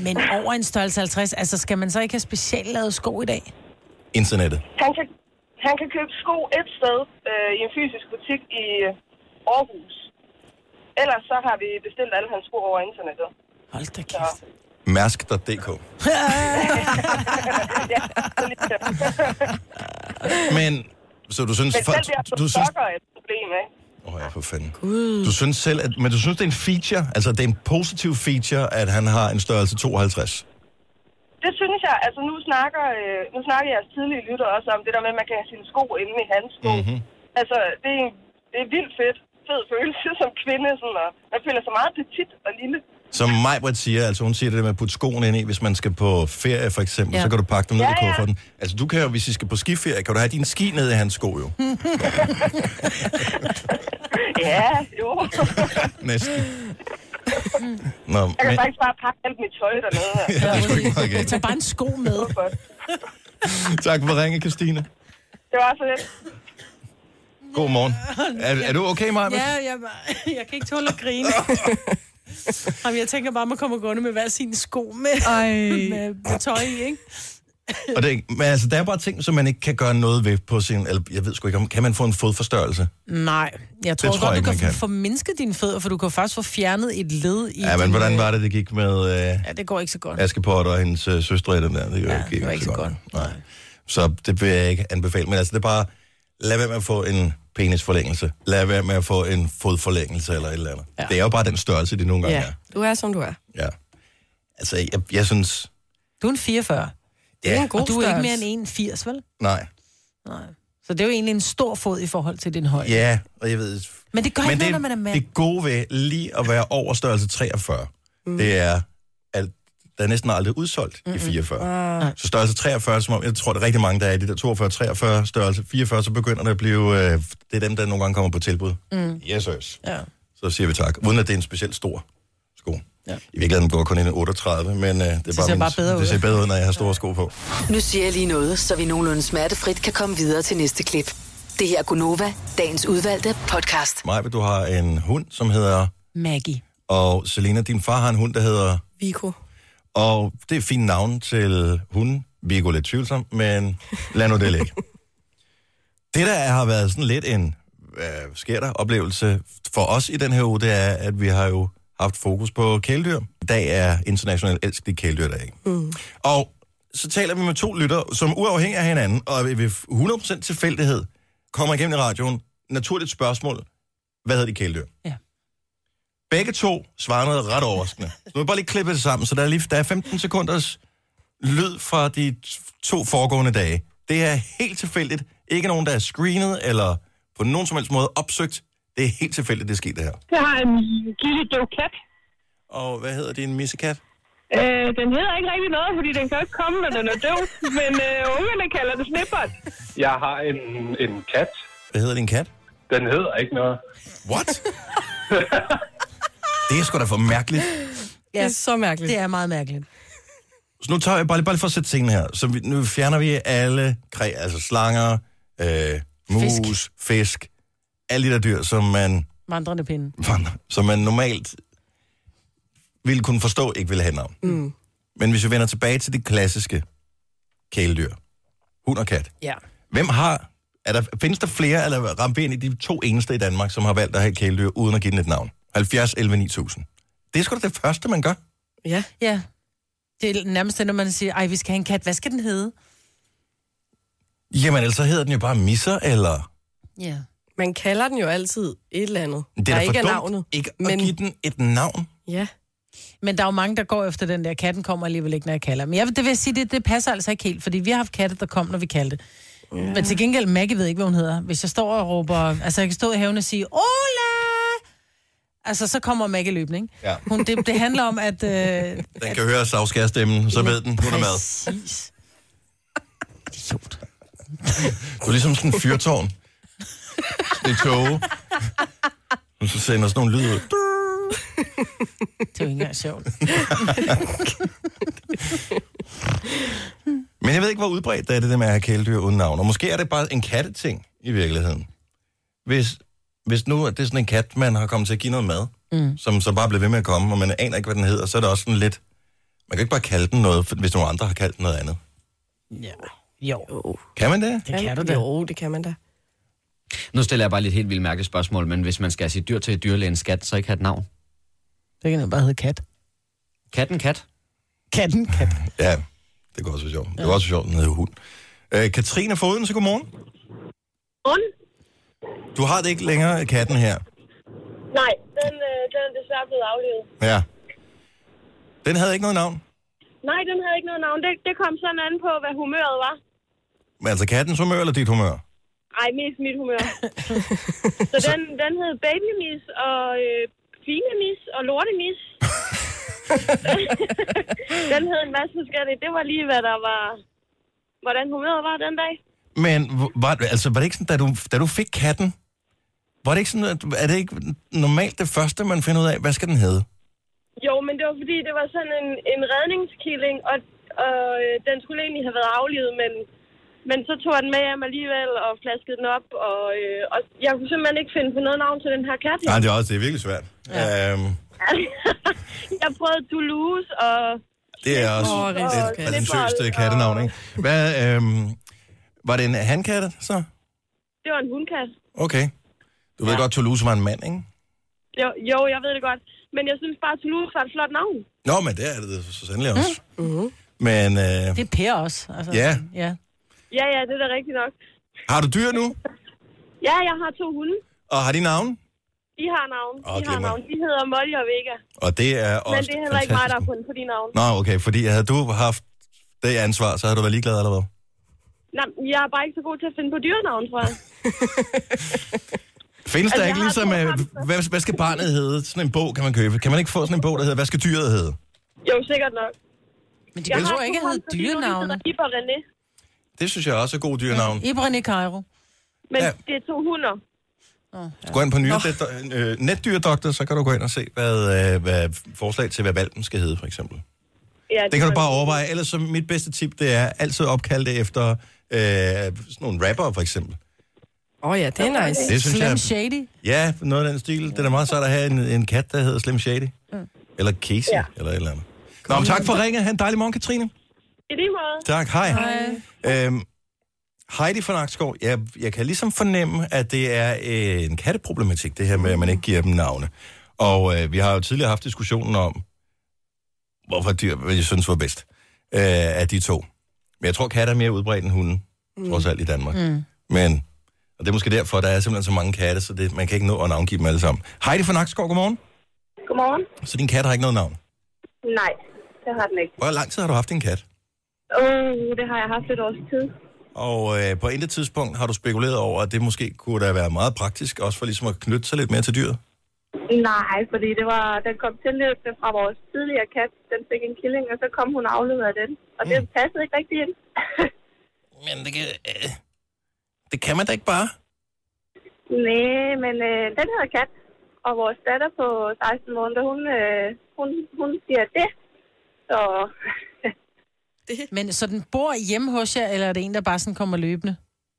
Men over en størrelse 50, altså skal man så ikke have specielt lavet sko i dag? Internettet. Han kan, han kan købe sko et sted øh, i en fysisk butik i øh, Aarhus. Ellers så har vi bestilt alle hans sko over internettet. Hold da kæft. Mærsk.dk. ja, så der. Men, så du synes... Men selv der på du synes, er et problem, ikke? Åh oh, ja, for fanden. Du synes selv, at, men du synes, det er en feature, altså det er en positiv feature, at han har en størrelse 52. Det synes jeg. Altså nu snakker, øh, nu snakker jeres tidlige lytter også om det der med, at man kan have sine sko inde i hans sko. Mhm. Mm-hmm. Altså, det er, en- det er vildt fedt. Fed følelse som kvinde. Sådan, og man føler sig meget petit og lille. Som Majbrit siger, altså hun siger det der med at putte skoene ind i, hvis man skal på ferie for eksempel, ja. Så kan du pakke dem ned Ja, i kufferten. Altså du kan jo, hvis I skal på skiferie, kan du have dine ski ned i hans sko jo. Ja, jo. Næsten. Nå, Jeg kan men, faktisk bare pakke alt mit tøj dernede. her. ja, det er sgu ikke meget galt. tager bare en sko med. Tak for ringe, Christine. Det var så lidt. God morgen. Er, er du okay, Maja? Ja, jeg, jeg kan ikke tåle at grine. Jamen, jeg tænker bare, at man kommer gående med hver sin sko med, Ej. med, med tøj i, ikke? Og det, ikke- men altså, der er bare ting, som man ikke kan gøre noget ved på sin... Eller, jeg ved sgu ikke, om kan man få en fodforstørrelse? Nej, jeg tror, tror tror godt, jeg ikke, du kan, kan. formindske dine fødder, for du kan faktisk få fjernet et led i Ja, men hvordan øh, var det, det gik med øh, Ja, det går ikke så godt. Askepot og hendes øh, søstre i den der? Det, Ja, gik det var ikke så godt. Nej. Så det vil jeg ikke anbefale. Men altså, det er bare... Lad være med at få en penisforlængelse. Lad være med at få en fodforlængelse eller et eller andet. Ja. Ja. Det er jo bare den størrelse, det nogle gange Ja, er. du er, som du er. Ja. Altså, jeg, jeg synes... Du er en 44, Det er Ja, en god og du er ikke mere end 81, vel? nej. Nej. Så det er jo egentlig en stor fod i forhold til din højde. Ja, og jeg ved... Men det gør Men ikke det, noget, når man er mand. det gode ved lige at være over størrelse 43, mm. det er, der er næsten aldrig udsolgt mm-hmm. i 44. Ah. Så størrelse 43, som om, jeg tror, der er rigtig mange, der er i det der 42-43 størrelse. 44, så begynder det at blive, øh, det er dem, der nogle gange kommer på tilbud. Mm. Yes, yes. Ja. Så siger vi tak, uden at det er en specielt stor sko. Ja. I virkeligheden går kun ind i 38, men øh, det, er ser bare, bare bedre det ser bedre ud, når jeg har store sko på. Nu siger jeg lige noget, så vi nogenlunde smertefrit kan komme videre til næste klip. Det her er Gunova, dagens udvalgte podcast. Maja, du har en hund, som hedder... Maggie. Og Selina, din far har en hund, der hedder... Vico. Og det er fint navn til hunden. Vi er gået lidt tvivlsomt, men lad nu det ligge. Det, der har været sådan lidt en, hvad sker der, oplevelse for os i den her uge, det er, at vi har jo haft fokus på kæledyr. I dag er international elskelig kæledyrdag. Mm. Og så taler vi med to lytter, som uafhængig af hinanden, og ved 100% tilfældighed kommer igennem i radioen. Naturligt spørgsmål. Hvad hedder de kæledyr? Ja. Begge to svarer noget ret overraskende. Så nu vil jeg bare lige klippe det sammen, så der er, lige, der er 15 sekunders lyd fra de to foregående dage. Det er helt tilfældigt. Ikke nogen, der er screenet eller på nogen som helst måde opsøgt. Det er helt tilfældigt, det sker det her. Jeg har en lille død kat. Og hvad hedder din missekat? Øh, den hedder ikke rigtig noget, fordi den kan ikke komme, når den er død. Men øh, ungerne kalder det snippert. Jeg har en, en kat. Hvad hedder din kat? Den hedder ikke noget. What? det er sgu da for mærkeligt. Det er så mærkeligt. Det er meget mærkeligt. Så nu tager jeg bare, lige- bare lige for at sætte tingene her. Så vi, nu fjerner vi alle kræ, altså slanger, øh, mus, fisk. Fisk. alle de der dyr, som man, Vandrende pinde. som man normalt ville kunne forstå, ikke ville have navn. Mm. Men hvis vi vender tilbage til de klassiske kæledyr, hund og kat. Ja. Hvem har, er der, findes der flere, eller ramte vi ind i de to eneste i Danmark, som har valgt at have kæledyr, uden at give den et navn? 70, 11, 9000. Det er sgu da det første, man gør. Ja. Ja. Det er nærmest det, når man siger, ej, vi skal have en kat. Hvad skal den hedde? Jamen, ellers så hedder den jo bare misser, eller... Ja. Man kalder den jo altid et eller andet. Det der er da for ikke er dumt navnet. ikke at Men- give den et navn. Ja. Men der er jo mange, der går efter den der. Katten kommer alligevel ikke, når jeg kalder. Men jeg, det vil jeg sige, det, det passer altså ikke helt, fordi vi har haft katte, der kom, når vi kaldte. Ja. Men til gengæld, Maggie ved ikke, hvad hun hedder. Hvis jeg står og råber... Altså, jeg kan stå i haven og sige, Ola! Altså, så kommer Maggie løbende, ikke? Ja. Hun, det, det handler om, at... Øh, Den kan høre savskærstemmen, så ved den, hun er med. Præcis. Idiot. Du er ligesom sådan en fyrtårn. Det er tåge. Og så sender sådan nogle lyd ud. Det er jo ikke engang sjovt. Men jeg ved ikke, hvor udbredt det er det der med at have kæledyr uden navn. Og måske er det bare en katteting i virkeligheden. Hvis, hvis nu at det er sådan en kat, man har kommet til at give noget mad, mm. som så bare bliver ved med at komme, og man aner ikke, hvad den hedder, så er det også sådan lidt... Man kan ikke bare kalde den noget, hvis nogle andre har kaldt den noget andet. Ja. Jo, Jo, Kan man det? det kan du da. Jo, det kan man da. Nu stiller jeg bare lidt helt vildt mærkeligt spørgsmål, men hvis man skal sige dyr til dyrlægen skat, så ikke have et navn. Det kan jo bare hedde kat. Katten kat? Katten, kat. Ja, det går også være sjovt. Det var også sjovt, den hedder hund. Øh, Katrine Foden, så godmorgen. Und? Du har det ikke længere, katten her. Nej, den, øh, den er desværre blevet aflevet. Ja. Den havde ikke noget navn. Nej, den havde ikke noget navn. Det, det kom sådan an på, hvad humøret var. Men altså kattens humør eller dit humør? Ej, mest mit humør. så den, den hed babymis og øh, finemis og lortemis. den hed en masse forskellige. Det var lige, hvad der var... Hvordan humøret var den dag. Men var, altså, var det ikke sådan, da du, da du fik katten, var det ikke sådan, at, er det ikke normalt det første, man finder ud af, hvad skal den hedde? Jo, men det var fordi, det var sådan en, en redningskilling, og, og øh, den skulle egentlig have været aflivet, men, men så tog den med hjem alligevel og flaskede den op, og, øh, og jeg kunne simpelthen ikke finde på noget navn til den her kat. Nej, det er også det er virkelig svært. Ja. Øhm, jeg prøvede Toulouse, og det er også Åh, oh, Rigskat. et præsentøst øh, kattenavn, ikke? Hvad, øhm, var det en handkat, så? det var en hundkat. Okay. Du ved ja. godt, Toulouse var en mand, ikke? Jo, jo, jeg ved det godt. Men jeg synes bare, at Toulouse var et flot navn. Nå, men det er det så sandelig også. Mm-hmm. Men øh, Det er Per også. Altså, Ja. ja. Ja, ja, det er da rigtigt nok. har du dyr nu? Ja, jeg har to hunde. Og har de navn? De har navn. De Åh, har navn. De hedder Molly og Vega. Og det er også Men det er heller ikke mig, der har fundet på de navn. Nå, okay, fordi havde du haft det ansvar, så havde du været ligeglad eller hvad? Nej, jeg er bare ikke så god til at finde på dyrenavn, tror jeg. Findes Altså, der ikke ligesom, øh, hvad, hvad skal barnet hedde? Sådan en bog kan man købe. Kan man ikke få sådan en bog, der hedder, hvad skal dyret hedde? Jo, sikkert nok. Men de Jeg behøver har ikke at hedde René. Det synes jeg også er god dyrenavn. Ibrahim Cairo. Men Ja. ja. det er to hunder. Gå ind på nye, øh, netdyrdoktor, så kan du gå ind og se, hvad, øh, hvad forslag til, hvad valpen skal hedde, for eksempel. Ja, Det kan du bare overveje. Ellers så mit bedste tip, det er altid opkalde det efter øh, sådan nogle rapper, for eksempel. Åh oh, ja, det er nice. Det synes Slim jeg... Shady. Ja, noget af den stil. Det er da meget sejt at have en, en kat, der hedder Slim Shady. Mm. Eller Casey, ja. Eller et eller andet. Nå, men tak for ringet. Ha' en dejlig morgen, Katrine. I lige måde. Tak, hej. hej. Øhm, Heidi fra Nakskov, jeg, jeg kan ligesom fornemme, at det er øh, en katteproblematik, det her med, at man ikke giver dem navne. Og øh, vi har jo tidligere haft diskussionen om, hvorfor dyr, hvad jeg synes var bedst øh, af de to. Men jeg tror, katte er mere udbredt end hunden, mm. trods alt i Danmark. Mm. Men, og det er måske derfor, der er simpelthen så mange katte, så det, man kan ikke nå at navngive dem alle sammen. Heidi fra Nakskov, godmorgen. Godmorgen. Så din kat har ikke noget navn. Nej, det har den ikke. Hvor lang tid har du haft en kat? Åh, uh, det har jeg haft et års tid. Og øh, på intet tidspunkt har du spekuleret over, at det måske kunne da være meget praktisk, også for ligesom at knytte sig lidt mere til dyret? Nej, fordi det var, den kom til lidt fra vores tidligere kat. Den fik en killing, og så kom hun og afleverede den. Og det passede ikke rigtig ind. Men det kan, øh, det kan man da ikke bare. Nej, men øh, den hedder kat. Og vores datter på 16 måneder, hun, øh, hun, hun siger det. Så Men så den bor hjemme hos jer, eller er det en, der bare sådan kommer løbende?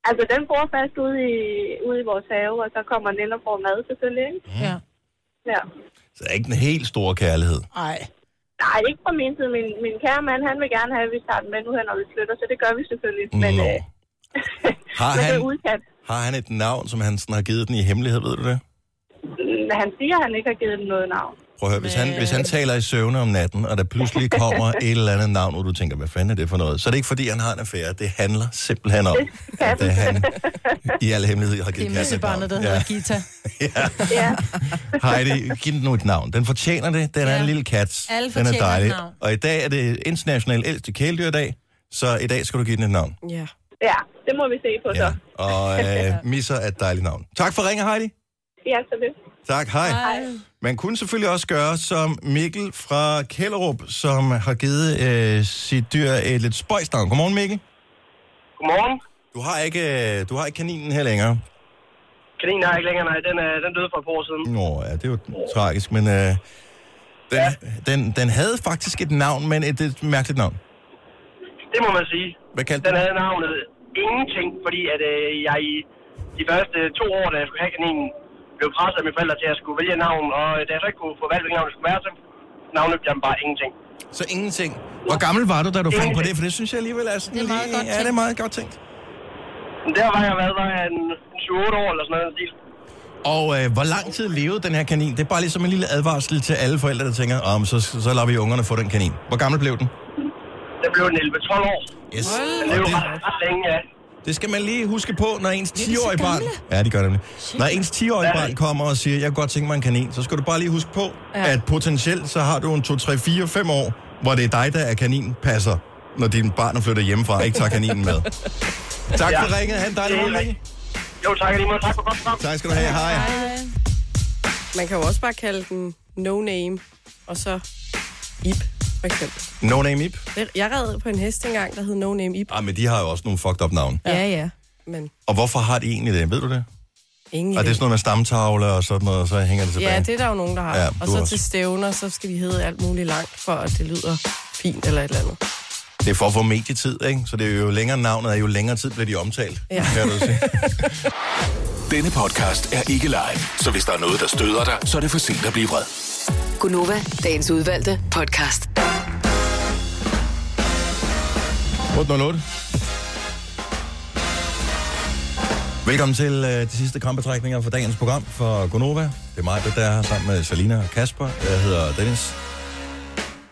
altså, den bor fast ude i, ude i vores have, og så kommer den ind og får mad selvfølgelig. Ikke? Ja. Ja. Så det er ikke en helt stor kærlighed. Nej. Nej, ikke fra min side. Min, min kære mand, han vil gerne have, at vi tager den med nu her, når vi flytter, så det gør vi selvfølgelig. Men, Nå. øh, Har men det han, udkat. har han et navn, som han sådan har givet den i hemmelighed, ved du det? Mm, Han siger, at han ikke har givet den noget navn. Prøv at høre, hvis han, hvis han taler i søvne om natten, og der pludselig kommer et eller andet navn, hvor du tænker, hvad fanden er det for noget? Så er det ikke, fordi han har en affære. Det handler simpelthen om, at det han i al hemmelighed har Det givet er katten et navn. der hedder Gita. Ja. Heidi, giv den nu et navn. Den fortjener det. Den er Ja. en lille kat. Alle den er dejlig. navn. Og i dag er det international ældste kæledyrdag, så i dag skal du give den et navn. Ja. Ja, det må vi se på så. Og øh, misser er et dejligt navn. Tak for ringen, Heidi. Ja, så det. Tak, hej. Hej. Man kunne selvfølgelig også gøre som Mikkel fra Kælderup, som har givet øh, sit dyr et lidt spøjsnavn. Godmorgen, Mikkel. Godmorgen. Du har ikke, øh, du har ikke kaninen her længere. Kaninen har jeg ikke længere, nej. Den, er, den døde for et par år siden. Nå, ja, det er jo tragisk, men øh, den, den, den havde faktisk et navn, men et, et mærkeligt navn. Det må man sige. Hvad kaldte Den den? havde navnet ingenting, fordi at, øh, jeg i de første to år, da jeg skulle have kaninen, blev presset af mine forældre til at jeg skulle vælge navn, og da jeg så ikke kunne få valgt, hvilket navn det skulle være, så navnet jeg bare ingenting. Så ingenting. Hvor gammel var du, da du fandt på det? For det synes jeg alligevel er sådan Det er meget lige- godt Ja, det er meget godt tænkt. Der var jeg, hvad var jeg, en, en 7-8 år eller sådan noget. den. Og øh, hvor lang tid levede den her kanin? Det er bare ligesom en lille advarsel til alle forældre, der tænker, om så, så lader vi ungerne få den kanin. Hvor gammel blev den? Der blev den 11-12 år. Yes. Er jo ret, ret længe, ja. Det skal man lige huske på, når ens 10-årige barn... Ja, det gør det nemlig. Når ens 10-årige barn kommer og siger, jeg kunne godt tænke mig en kanin, så skal du bare lige huske på, ja. at potentielt så har du en 2, 3, 4, 5 år, hvor det er dig, der er kaninpasser, når din barn er flyttet hjemmefra og ikke tager kaninen med. Tak Ja. for ringet. Ha' en dejlig er morgen. Jo, tak lige måde. Tak for godt program. Tak skal du have. Hej. Man kan jo også bare kalde den No Name, og så Ip, for eksempel. No Name Ip. Jeg red på en hest engang, der hed No Name Ip. Ah, men de har jo også nogle fucked up navn. Ja, ja. Men Og hvorfor har de egentlig det? Ved du det? ingen Og det er sådan noget med stamtavle og sådan noget, og så hænger det tilbage. Ja, det er der jo nogen, der har. Ja, Ja, og så også. til stævner, så skal de hedde alt muligt langt, for at det lyder fint eller et eller andet. Det er for at få medietid, ikke? Så det er jo længere navnet, er jo længere tid bliver de omtalt. Ja. Kan du sige. Denne podcast er ikke live, så hvis der er noget, der støder dig, så er det for sent at blive vred. Gunova, dagens udvalgte podcast. 808. Velkommen til øh, de sidste krampetrækninger for dagens program for Gonova. Det er mig, der er her sammen med Salina og Kasper. Jeg hedder Dennis.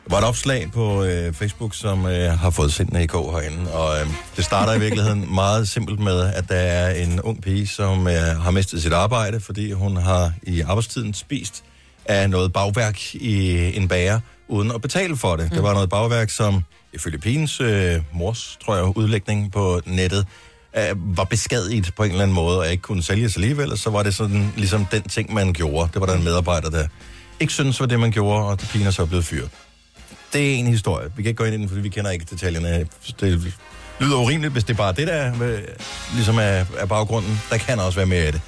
Der var et opslag på øh, Facebook, som øh, har fået sindene i går herinde, og øh, det starter i virkeligheden meget simpelt med, at der er en ung pige, som øh, har mistet sit arbejde, fordi hun har i arbejdstiden spist af noget bagværk i en bager, uden at betale for det. Mm. Det var noget bagværk, som ifølge pigens øh, mors, tror jeg, udlægning på nettet, øh, var beskadiget på en eller anden måde, og ikke kunne sælges alligevel, og så var det sådan ligesom den ting, man gjorde. Det var der en medarbejder, der ikke synes var det, man gjorde, og pigen er så blevet fyret. Det er en historie. Vi kan ikke gå ind i den, fordi vi kender ikke detaljerne. Det lyder urimeligt, hvis det er bare det, der er, ligesom er, er baggrunden. Der kan også være mere af det.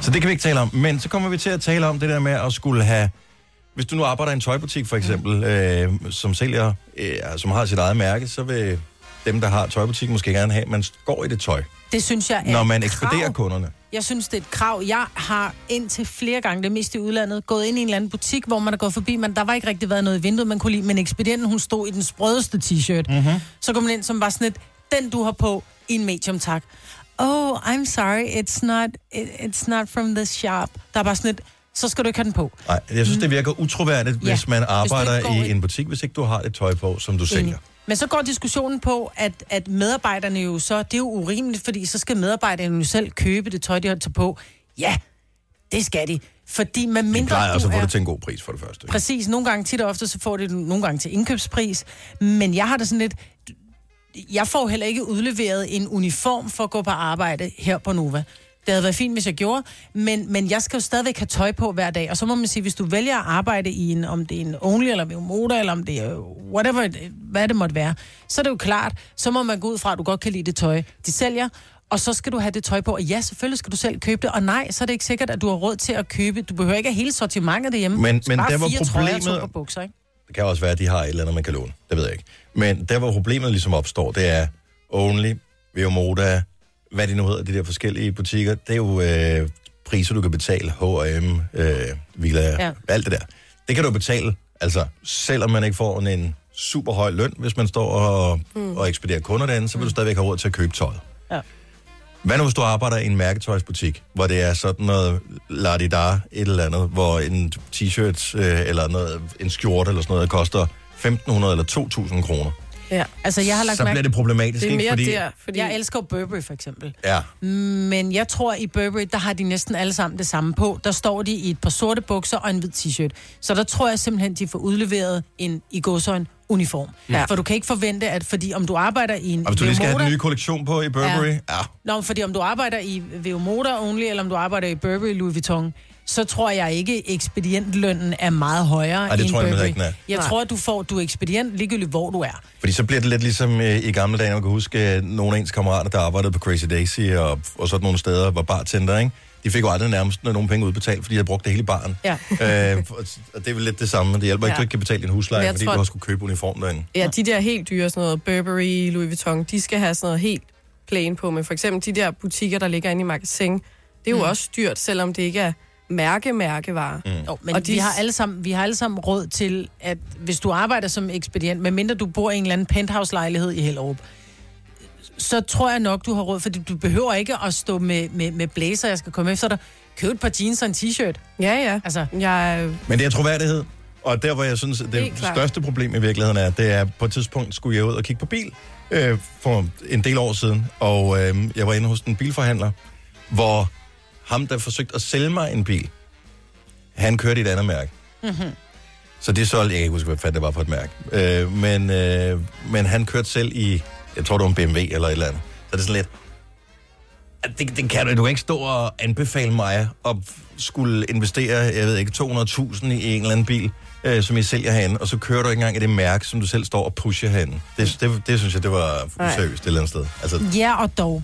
Så det kan vi ikke tale om. Men så kommer vi til at tale om det der med at skulle have... Hvis du nu arbejder i en tøjbutik for eksempel, øh, som sælger, øh, som har sit eget mærke, så vil dem, der har tøjbutik, måske gerne have, at man går i det tøj, Det synes jeg er når man ekspederer krav. kunderne. Jeg synes, det er et krav. Jeg har indtil flere gange, det mest i udlandet, gået ind i en eller anden butik, hvor man er gået forbi, men der var ikke rigtig været noget i vinduet, man kunne lide, men ekspedienten, hun stod i den sprødeste t-shirt. Mm-hmm. Så kom man ind, som var sådan et, den du har på, i en medium, tak. Oh, I'm sorry, it's not, it, it's not from this shop. Der er bare sådan et, så skal du ikke have den på. Nej, jeg synes, det virker utroværdigt, Ja, hvis man hvis arbejder går i en butik, hvis ikke du har et tøj på, som du sælger. Men så går diskussionen på, at, at medarbejderne jo så, det er jo urimeligt, fordi så skal medarbejderne jo selv købe det tøj, de har taget på. Ja, det skal de. Fordi med De mindre plejer altså du at få det til en god pris for det første. ikke? Præcis, nogle gange tit og ofte, så får det nogle gange til indkøbspris. Men jeg har det sådan lidt... Jeg får heller ikke udleveret en uniform for at gå på arbejde her på Nova. Det havde været fint, hvis jeg gjorde, men, men jeg skal jo stadigvæk have tøj på hver dag. Og så må man sige, hvis du vælger at arbejde i en, om det er en Only, eller en motor, eller om det er whatever, hvad det måtte være, så er det jo klart, så må man gå ud fra, at du godt kan lide det tøj, de sælger, og så skal du have det tøj på. Og ja, selvfølgelig skal du selv købe det, og nej, så er det ikke sikkert, at du har råd til at købe. Du behøver ikke have hele sortimentet derhjemme. Men- men der var trøjer problemet- par bukser, ikke? Det kan også være, at de har et eller andet, man kan låne. Det ved jeg ikke. Men der, hvor problemet ligesom opstår, det er Only, Veomoda, hvad de nu hedder, de der forskellige butikker. Det er jo øh, priser, du kan betale. H&M, øh, Villa, ja. alt det der. Det kan du betale, altså selvom man ikke får en, en super høj løn, hvis man står og, mm. og ekspederer kunder derinde, så vil du stadigvæk have råd til at købe tøjet. Ja. Hvad nu, hvis du arbejder i en mærketøjsbutik, hvor det er sådan noget ladidar, et eller andet, hvor en t-shirt øh, eller noget, en skjorte eller sådan noget koster 1.500 eller 2.000 kroner. Ja. Altså, jeg har lagt Så bliver det problematisk, Det er ikke? mere Fordi, der, fordi... Jeg elsker Burberry, for eksempel. Ja, Men jeg tror, i Burberry, der har de næsten alle sammen det samme på. Der står de i et par sorte bukser og en hvid t-shirt. Så der tror jeg simpelthen, de får udleveret en, i gåsøjne, uniform. Ja. For du kan ikke forvente, at fordi om du arbejder i en og hvis du lige skal have den nye kollektion på i Burberry, ja. ja. Nå, fordi om du arbejder i Veomoda only, eller om du arbejder i Burberry Louis Vuitton, så tror jeg ikke, ekspedientlønnen er meget højere Ej, det end tror jeg Burberry. ikke, er. Jeg Nej. tror, at du får, du er ekspedient ligegyldigt, hvor du er. Fordi så bliver det lidt ligesom øh, i gamle dage, når man kan huske, øh, nogle af ens kammerater, der arbejdede på Crazy Daisy og, og sådan nogle steder, var bartender, ikke? De fik jo aldrig nærmest nogen penge udbetalt, fordi de havde brugt det hele i baren. Ja. øh, og det er vel lidt det samme. Det hjælper ikke, Ja. du ikke kan betale din husleje, Men jeg fordi tror- du også skulle købe uniform derinde. Ja, de der helt dyre, sådan noget Burberry, Louis Vuitton, de skal have sådan noget helt plain på. Men for eksempel de der butikker, der ligger inde i magasin, det er jo mm. også dyrt, selvom det ikke er mærke-mærkevarer. Mm. Jo, men Og og de- vi, har alle sammen, vi har alle sammen råd til, at hvis du arbejder som ekspedient, medmindre du bor i en eller anden penthouse-lejlighed i Hellerup, så tror jeg nok, du har råd, fordi du behøver ikke at stå med, med, med blazer, jeg skal komme efter dig. Køb et par jeans og en t-shirt. Ja, ja. Altså, Jeg, Men det er troværdighed. Og der, hvor jeg synes, at det klart. største problem i virkeligheden er, det er, på et tidspunkt skulle jeg ud og kigge på bil øh, for en del år siden. Og øh, jeg var inde hos en bilforhandler, hvor ham, der forsøgte at sælge mig en bil, han kørte i et andet mærke. mm-hmm. Så det solgte, jeg kan ikke huske, hvad det var på et mærke. Øh, men, øh, men han kørte selv i, jeg tror det var en BMW eller et eller andet. Så det er sådan lidt, at det, det kan du, du kan ikke stå og anbefale mig at skulle investere, jeg ved ikke, 200.000 i en eller anden bil, øh, som I sælger herinde, og så kører du ikke engang i det mærke, som du selv står og pusher herinde. Det, det, det synes jeg, det var useriøst et eller andet sted. Altså, Ja, og dog.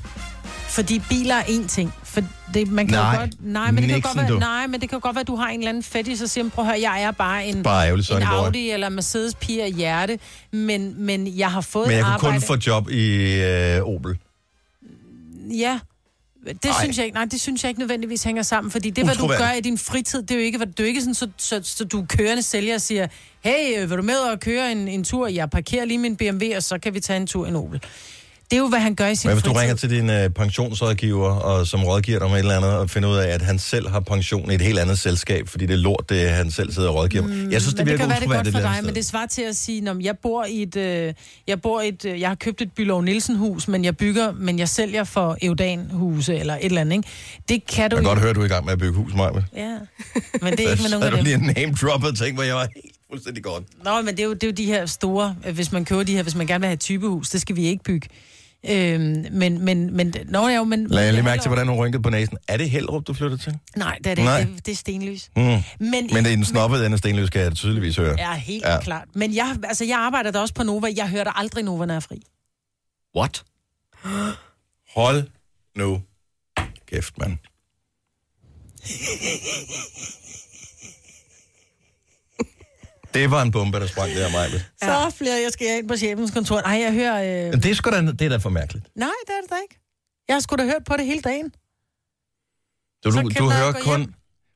Fordi biler er én ting. For det, man kan Nej, jo godt, nej, men det kan godt være, du. nej, men det kan jo godt være, at du har en eller anden fetish, og siger, prøv at høre, jeg er bare en, Bare ærgerlig, en. Audi eller Mercedes pige af hjerte, men, men jeg har fået men jeg kunne arbejde. kun få job i øh, Opel. Ja, det Ej. synes jeg ikke. Nej, det synes jeg ikke nødvendigvis hænger sammen, fordi det, hvad du gør i din fritid, det er jo ikke, hvad- det er jo ikke sådan, så, så, så du kørende sælger og siger, hey, øh, vil du med og køre en, en tur? Jeg parkerer lige min BMW, og så kan vi tage en tur i en Opel. Det er jo, hvad han gør i sin Men hvis du fritid. ringer til din øh, pensionsrådgiver, og som rådgiver dig om et eller andet, og finder ud af, at han selv har pension i et helt andet selskab, fordi det er lort, det han selv sidder og rådgiver. Mm, jeg synes, det men det virker kan være, det godt for dig, men det svarer til at sige, at jeg bor i et, øh, jeg bor i et, øh, jeg har købt et Bylov Nielsen hus, men jeg bygger, men jeg sælger for Eudan huse eller et eller andet, ikke? Det kan du Jeg kan godt høre, at du er i gang med at bygge hus, Maja. Ja, men det er ikke med nogen Så af er du dem. lige en name droppet og tænkte, hvor jeg var helt fuldstændig godt. Nå, men det er, jo, det er jo de her store, øh, hvis man køber de her, hvis man gerne vil have et typehus, det skal vi ikke bygge. Øhm, men, men, men, nå, ja, men... Lad jeg lige mærke til, hvordan hun rynkede på næsen. Er det Hellerup, du flytter til? Nej, det er det Nej. ikke. Det, det er stenlys. Mm. Men, Men det er den snobbede ende af Stenløs, kan jeg tydeligvis høre. Ja, helt ja. klart. Men jeg, altså, jeg arbejder da også på Nova. Jeg hører da aldrig Nova, når jeg er fri. What? Hold nu kæft, mand. Det var en bombe, der sprang der, Maja. Så flere, jeg skal ind på chefens kontor. Nej, jeg hører... Øh... Men det er sgu da, det er da for mærkeligt. Nej, det er det da ikke. Jeg har sgu da hørt på det hele dagen. Du, Så du, du hører gå kun... hjem.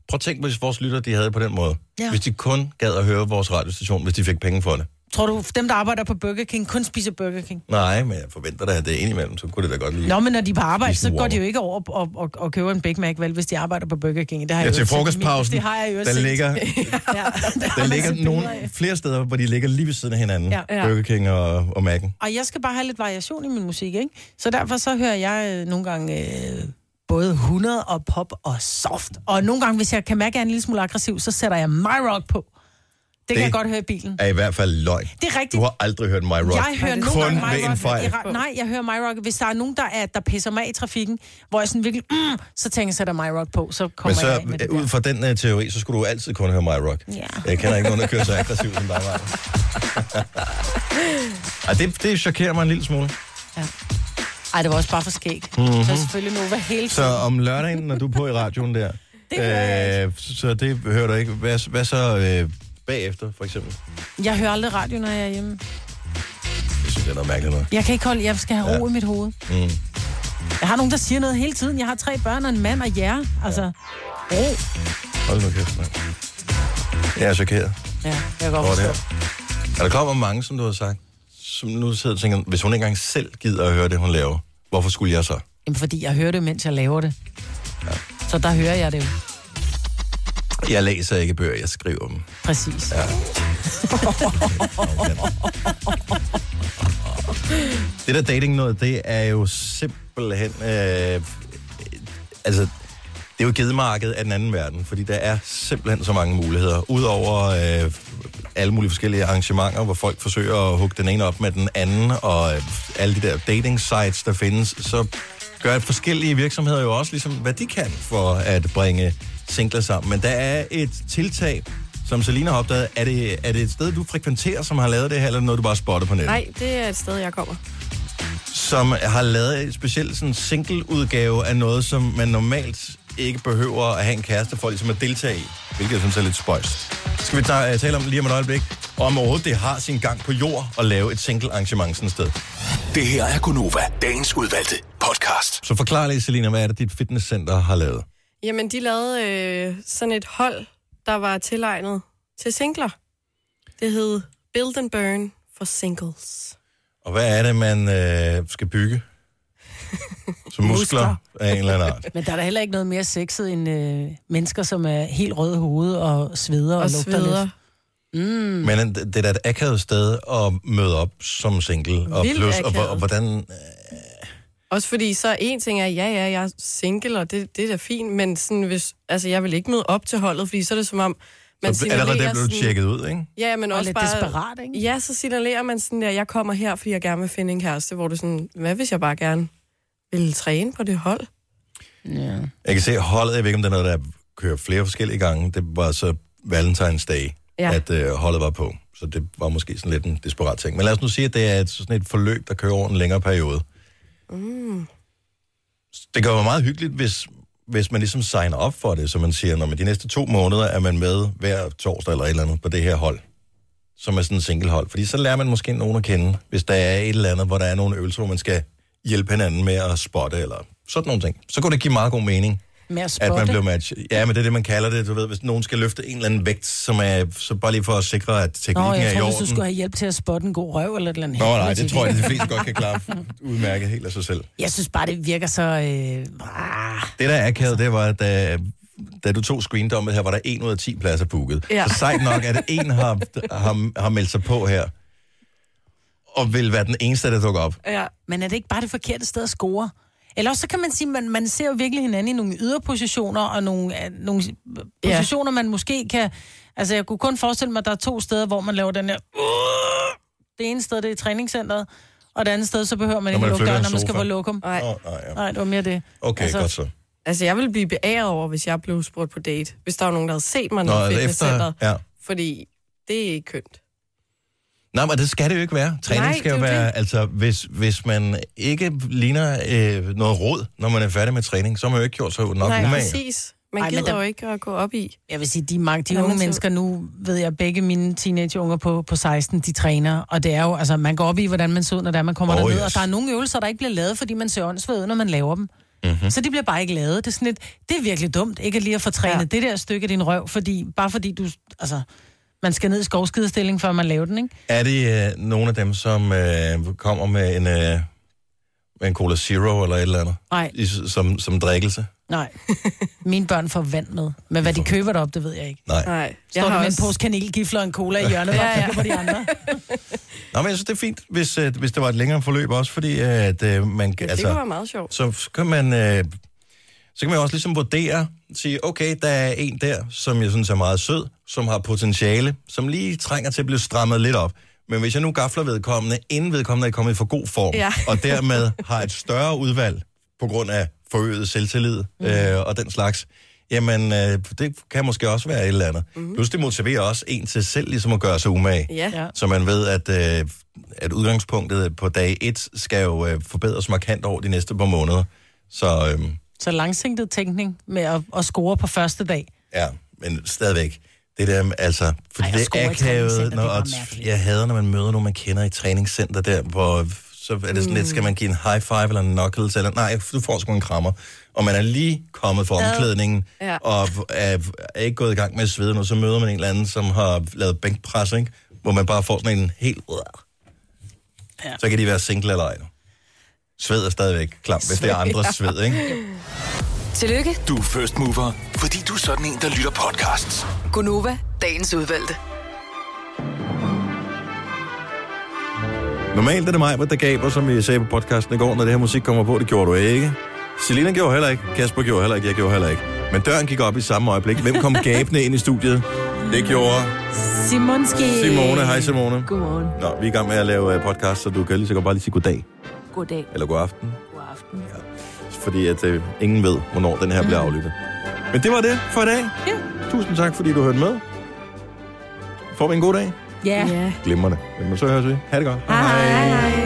Prøv at tænke, hvis vores lytter, de havde på den måde. Ja. Hvis de kun gad at høre vores radiostation, hvis de fik penge for det. Tror du, dem, der arbejder på Burger King, kun spiser Burger King? Nej, men jeg forventer da, at det er indimellem, så kunne det da godt lide. Nå, men når de er på arbejde, så går de jo ikke over og, og, og køber en Big Mac, vel, hvis de arbejder på Burger King. Det har Ja, jeg til frokostpausen, Det har jeg jo der set. ligger, ja, der man ligger nogle, flere steder, hvor de ligger lige ved siden af hinanden. Ja. Ja. Burger King og, og Mac'en. Og jeg skal bare have lidt variation i min musik, ikke? Så derfor så hører jeg øh, nogle gange øh, både 100 og pop og soft. Og nogle gange, hvis jeg kan mærke, at jeg er en lille smule aggressiv, så sætter jeg My Rock på. Det, det kan jeg godt høre i bilen. Er i hvert fald løgn. Det er rigtigt. Du har aldrig hørt My Rock. Jeg hører nogle Kun gange ved My en Rock. fejl. Nej, jeg hører My Rock. Hvis der er nogen, der, er, der pisser mig af i trafikken, hvor jeg sådan virkelig, mm, så tænker jeg, sætter My Rock på, så Men kommer så jeg af med det øh, ud der. fra den uh, teori, så skulle du altid kun høre My Rock. Ja. Jeg kender ikke nogen, der kører så aggressivt som dig, Maja. Ej, det, det chokerer mig en lille smule. Ej, det var også bare for skæg. Mhm. Mm-hmm. Så er selvfølgelig Nova hele Så tiden. om lørdagen, når du er på i radioen der, Det hører jeg øh, så det hører du ikke. Hvad, hvad så øh, bagefter, for eksempel? Jeg hører aldrig radio, når jeg er hjemme. Jeg synes, det er noget mærkeligt noget. Jeg kan ikke holde, jeg skal have ro Ja. ja. i mit hoved. Mm. Jeg har nogen, der siger noget hele tiden. Jeg har tre børn og en mand og jer. Altså, ro. Hold nu kæft, mand. Jeg er chokeret Ja, jeg kan godt forstå. Er der kommer mange, som du har sagt, som nu sidder og tænker, hvis hun ikke engang selv gider at høre det, hun laver, hvorfor skulle jeg så? Jamen, fordi jeg hører det, mens jeg laver det. Ja. Så der hører jeg det jo. Jeg læser ikke bøger, jeg skriver dem. Præcis. Ja. Det der dating noget, det er jo simpelthen... Øh, altså, det er jo gedemarkedet af den anden verden, fordi der er simpelthen så mange muligheder. Udover øh, alle mulige forskellige arrangementer, hvor folk forsøger at hugge den ene op med den anden, og øh, alle de der dating sites, der findes, så gør forskellige virksomheder jo også ligesom, hvad de kan for at bringe singler sammen. Men der er et tiltag, som Selina har opdaget. Er det, er det et sted, du frekventerer, som har lavet det her, eller noget, du bare spotter på nettet? Nej, det er et sted, jeg kommer. som har lavet en speciel sådan single-udgave af noget, som man normalt ikke behøver at have en kæreste for ligesom at deltage i, hvilket jeg synes er lidt spøjst. Skal vi tage, uh, tale om lige om et øjeblik, og om overhovedet det har sin gang på jord at lave et single-arrangement sådan et sted. Det her er Gunova, dagens udvalgte podcast. Så forklar lige, Selina, hvad er det, dit fitnesscenter har lavet? Jamen, de lavede øh, sådan et hold, der var tilegnet til singler. Det hed Build and Burn for Singles. Og hvad er det, man øh, skal bygge? Som muskler af en eller anden art. Men der er da heller ikke noget mere sexet end øh, mennesker, som er helt røde i hovedet og sveder og, Og lugter sveder. lidt. Mm. Men det det er da et akavet sted at møde op som single. Og, Vildt plus, og, akavet. og hvordan... Også fordi så en ting er, ja, ja, jeg er single, og det, det er da fint, men sådan, hvis, altså, jeg vil ikke møde op til holdet, fordi så er det som om, man Så allerede der signalerer blev du tjekket ud, ikke? Ja, men Og også lidt bare... desperat, ikke? Ja, så signalerer man sådan der, jeg kommer her, fordi jeg gerne vil finde en kæreste, hvor du sådan, hvad hvis jeg bare gerne vil træne på det hold? Ja. Jeg kan se, at holdet, jeg ved ikke, om det er noget, der kører flere forskellige gange. Det var så Valentine's Day, Ja. at øh, holdet var på. Så det var måske sådan lidt en desperat ting. Men lad os nu sige, at det er et, sådan et forløb, der kører over en længere periode. Mm. Det kan jo være meget hyggeligt, hvis, hvis man ligesom signer op for det, så man siger, når med de næste to måneder er man med hver torsdag eller et eller andet på det her hold, som er sådan en singlehold. Fordi så lærer man måske nogen at kende, hvis der er et eller andet, hvor der er nogle øvelser, hvor man skal hjælpe hinanden med at spotte, eller sådan nogle ting. Så kunne det give meget god mening, Med at at man bliver match. Ja, men det er det, man kalder det. Du ved, hvis nogen skal løfte en eller anden vægt, som er så bare lige for at sikre, at Nå, teknikken er jeg i tror, orden. hvis du skulle have hjælp til at spotte en god røv eller et eller andet. Nå, nej, det tror jeg, de fleste godt kan klare udmærket helt af sig selv. Jeg synes bare, det virker så... Øh, ah. Det, der er akavet, det var, at da, da du tog screendommet her, var der 1 ud af 10 pladser booket. Ja. Så sejt nok, at en har, har, har meldt sig på her, og vil være den eneste, der dukker op. Ja. Men er det ikke bare det forkerte sted at score? Eller også så kan man sige, at man, man ser jo virkelig hinanden i nogle yderpositioner, og nogle, øh, nogle Ja. positioner, man måske kan... Altså, jeg kunne kun forestille mig, at der er to steder, hvor man laver den her... Det ene sted, det er i træningscenteret, og det andet sted, så behøver man Når ikke lukke døren, en når man skal på lokum. Nej. Åh, nej, ja. Nej, det var mere det. Okay, Altså- godt så. Altså, jeg ville blive beæret over, hvis jeg blev spurgt på date. Hvis der var nogen, der havde set mig Nå, nede i altså fitnesscenteret. efter, ja. Fordi det er ikke kønt. Nej, men det skal det jo ikke være. Træning Nej, skal jo være, det. altså hvis, hvis man ikke ligner øh, noget råd, når man er færdig med træning, så har man jo ikke gjort sig nok Nej, umage. præcis. Man Ej, gider der- jo ikke at gå op i. Jeg vil sige, de, mange, de unge mennesker nu, ved jeg, begge mine teenageunger på, på 16, de træner, og det er jo, altså, man går op i, hvordan man ser ud, når man kommer Oh, derned, yes. og der er nogle øvelser, der ikke bliver lavet, fordi man ser åndssved ud, når man laver dem. Mm-hmm. Så de bliver bare ikke lavet. Det er sådan lidt, det er virkelig dumt, ikke at lige at få trænet. Ja. det der stykke af din røv, fordi, bare fordi du, altså, man skal ned i skovskidestilling, før man laver den, ikke? Er det øh, nogle af dem, som øh, kommer med en, øh, med en Cola Zero eller et eller andet? Nej. I, som, som drikkelse? Nej. Mine børn får vand med. Men hvad de køber derop, det ved jeg ikke. Nej. Nej, Står der med en pose kanelgifler og en cola i hjørnet, ja, ja. på de andre. Nå, men jeg synes, det er fint, hvis, øh, hvis det var et længere forløb også, fordi øh, at øh, man... Det altså, kunne være meget sjovt. så kan man... Øh, så kan man også ligesom vurdere, sige, okay, der er en der, som jeg synes er meget sød, som har potentiale, som lige trænger til at blive strammet lidt op. Men hvis jeg nu gafler vedkommende, inden vedkommende er kommet i for god form, Ja. og dermed har et større udvalg på grund af forøget selvtillid mm. øh, og den slags, jamen, øh, det kan måske også være et eller andet. Mm. Plus det motiverer også en til selv ligesom at gøre sig umage. Ja. Så man ved, at, øh, at udgangspunktet på dag 1 skal jo øh, forbedres markant over de næste par måneder. Så øh, Så langsigtet tænkning med at, at score på første dag. ja, men stadigvæk. Det der, altså, fordi Ej, det er akavet, det når, og mærkeligt. jeg hader, når man møder nogen, man kender i træningscenter der, hvor så er det sådan lidt, skal man give en high five eller en knuckles, eller nej, du får sgu en krammer. Og man er lige kommet fra omklædningen, Ja. og er, er ikke gået i gang med at svede nu, så møder man en eller anden, som har lavet bænkpres, ikke? hvor man bare får sådan en helt... Ja. Så kan de være single eller ej. Sved er stadigvæk klam, hvis det er andres sved, ikke? Tillykke, Du er first mover, fordi du er sådan en, der lytter podcasts. Gunova, dagens udvalgte. Normalt er det mig, der gaber, som vi sagde på podcasten i går, når det her musik kommer på. Det gjorde du ikke. Selina gjorde heller ikke. Kasper gjorde heller ikke. Jeg gjorde heller ikke. Men døren gik op i samme øjeblik. Hvem kom gabende ind i studiet? Det gjorde Simonski. Simone. Hej Simone. Godmorgen. Nå, vi er i gang med at lave øh, podcast, så du kan lige så godt bare lige sige goddag. Goddag. Eller god aften. God aften. Fordi at øh, ingen ved, hvornår den her bliver aflyttet. Men det var det for i dag. Ja. Tusind tak, fordi du hørte med. Får vi en god dag? Ja. Ja. Glimrende. Men så høres vi. Ha' det godt. Hej. hej.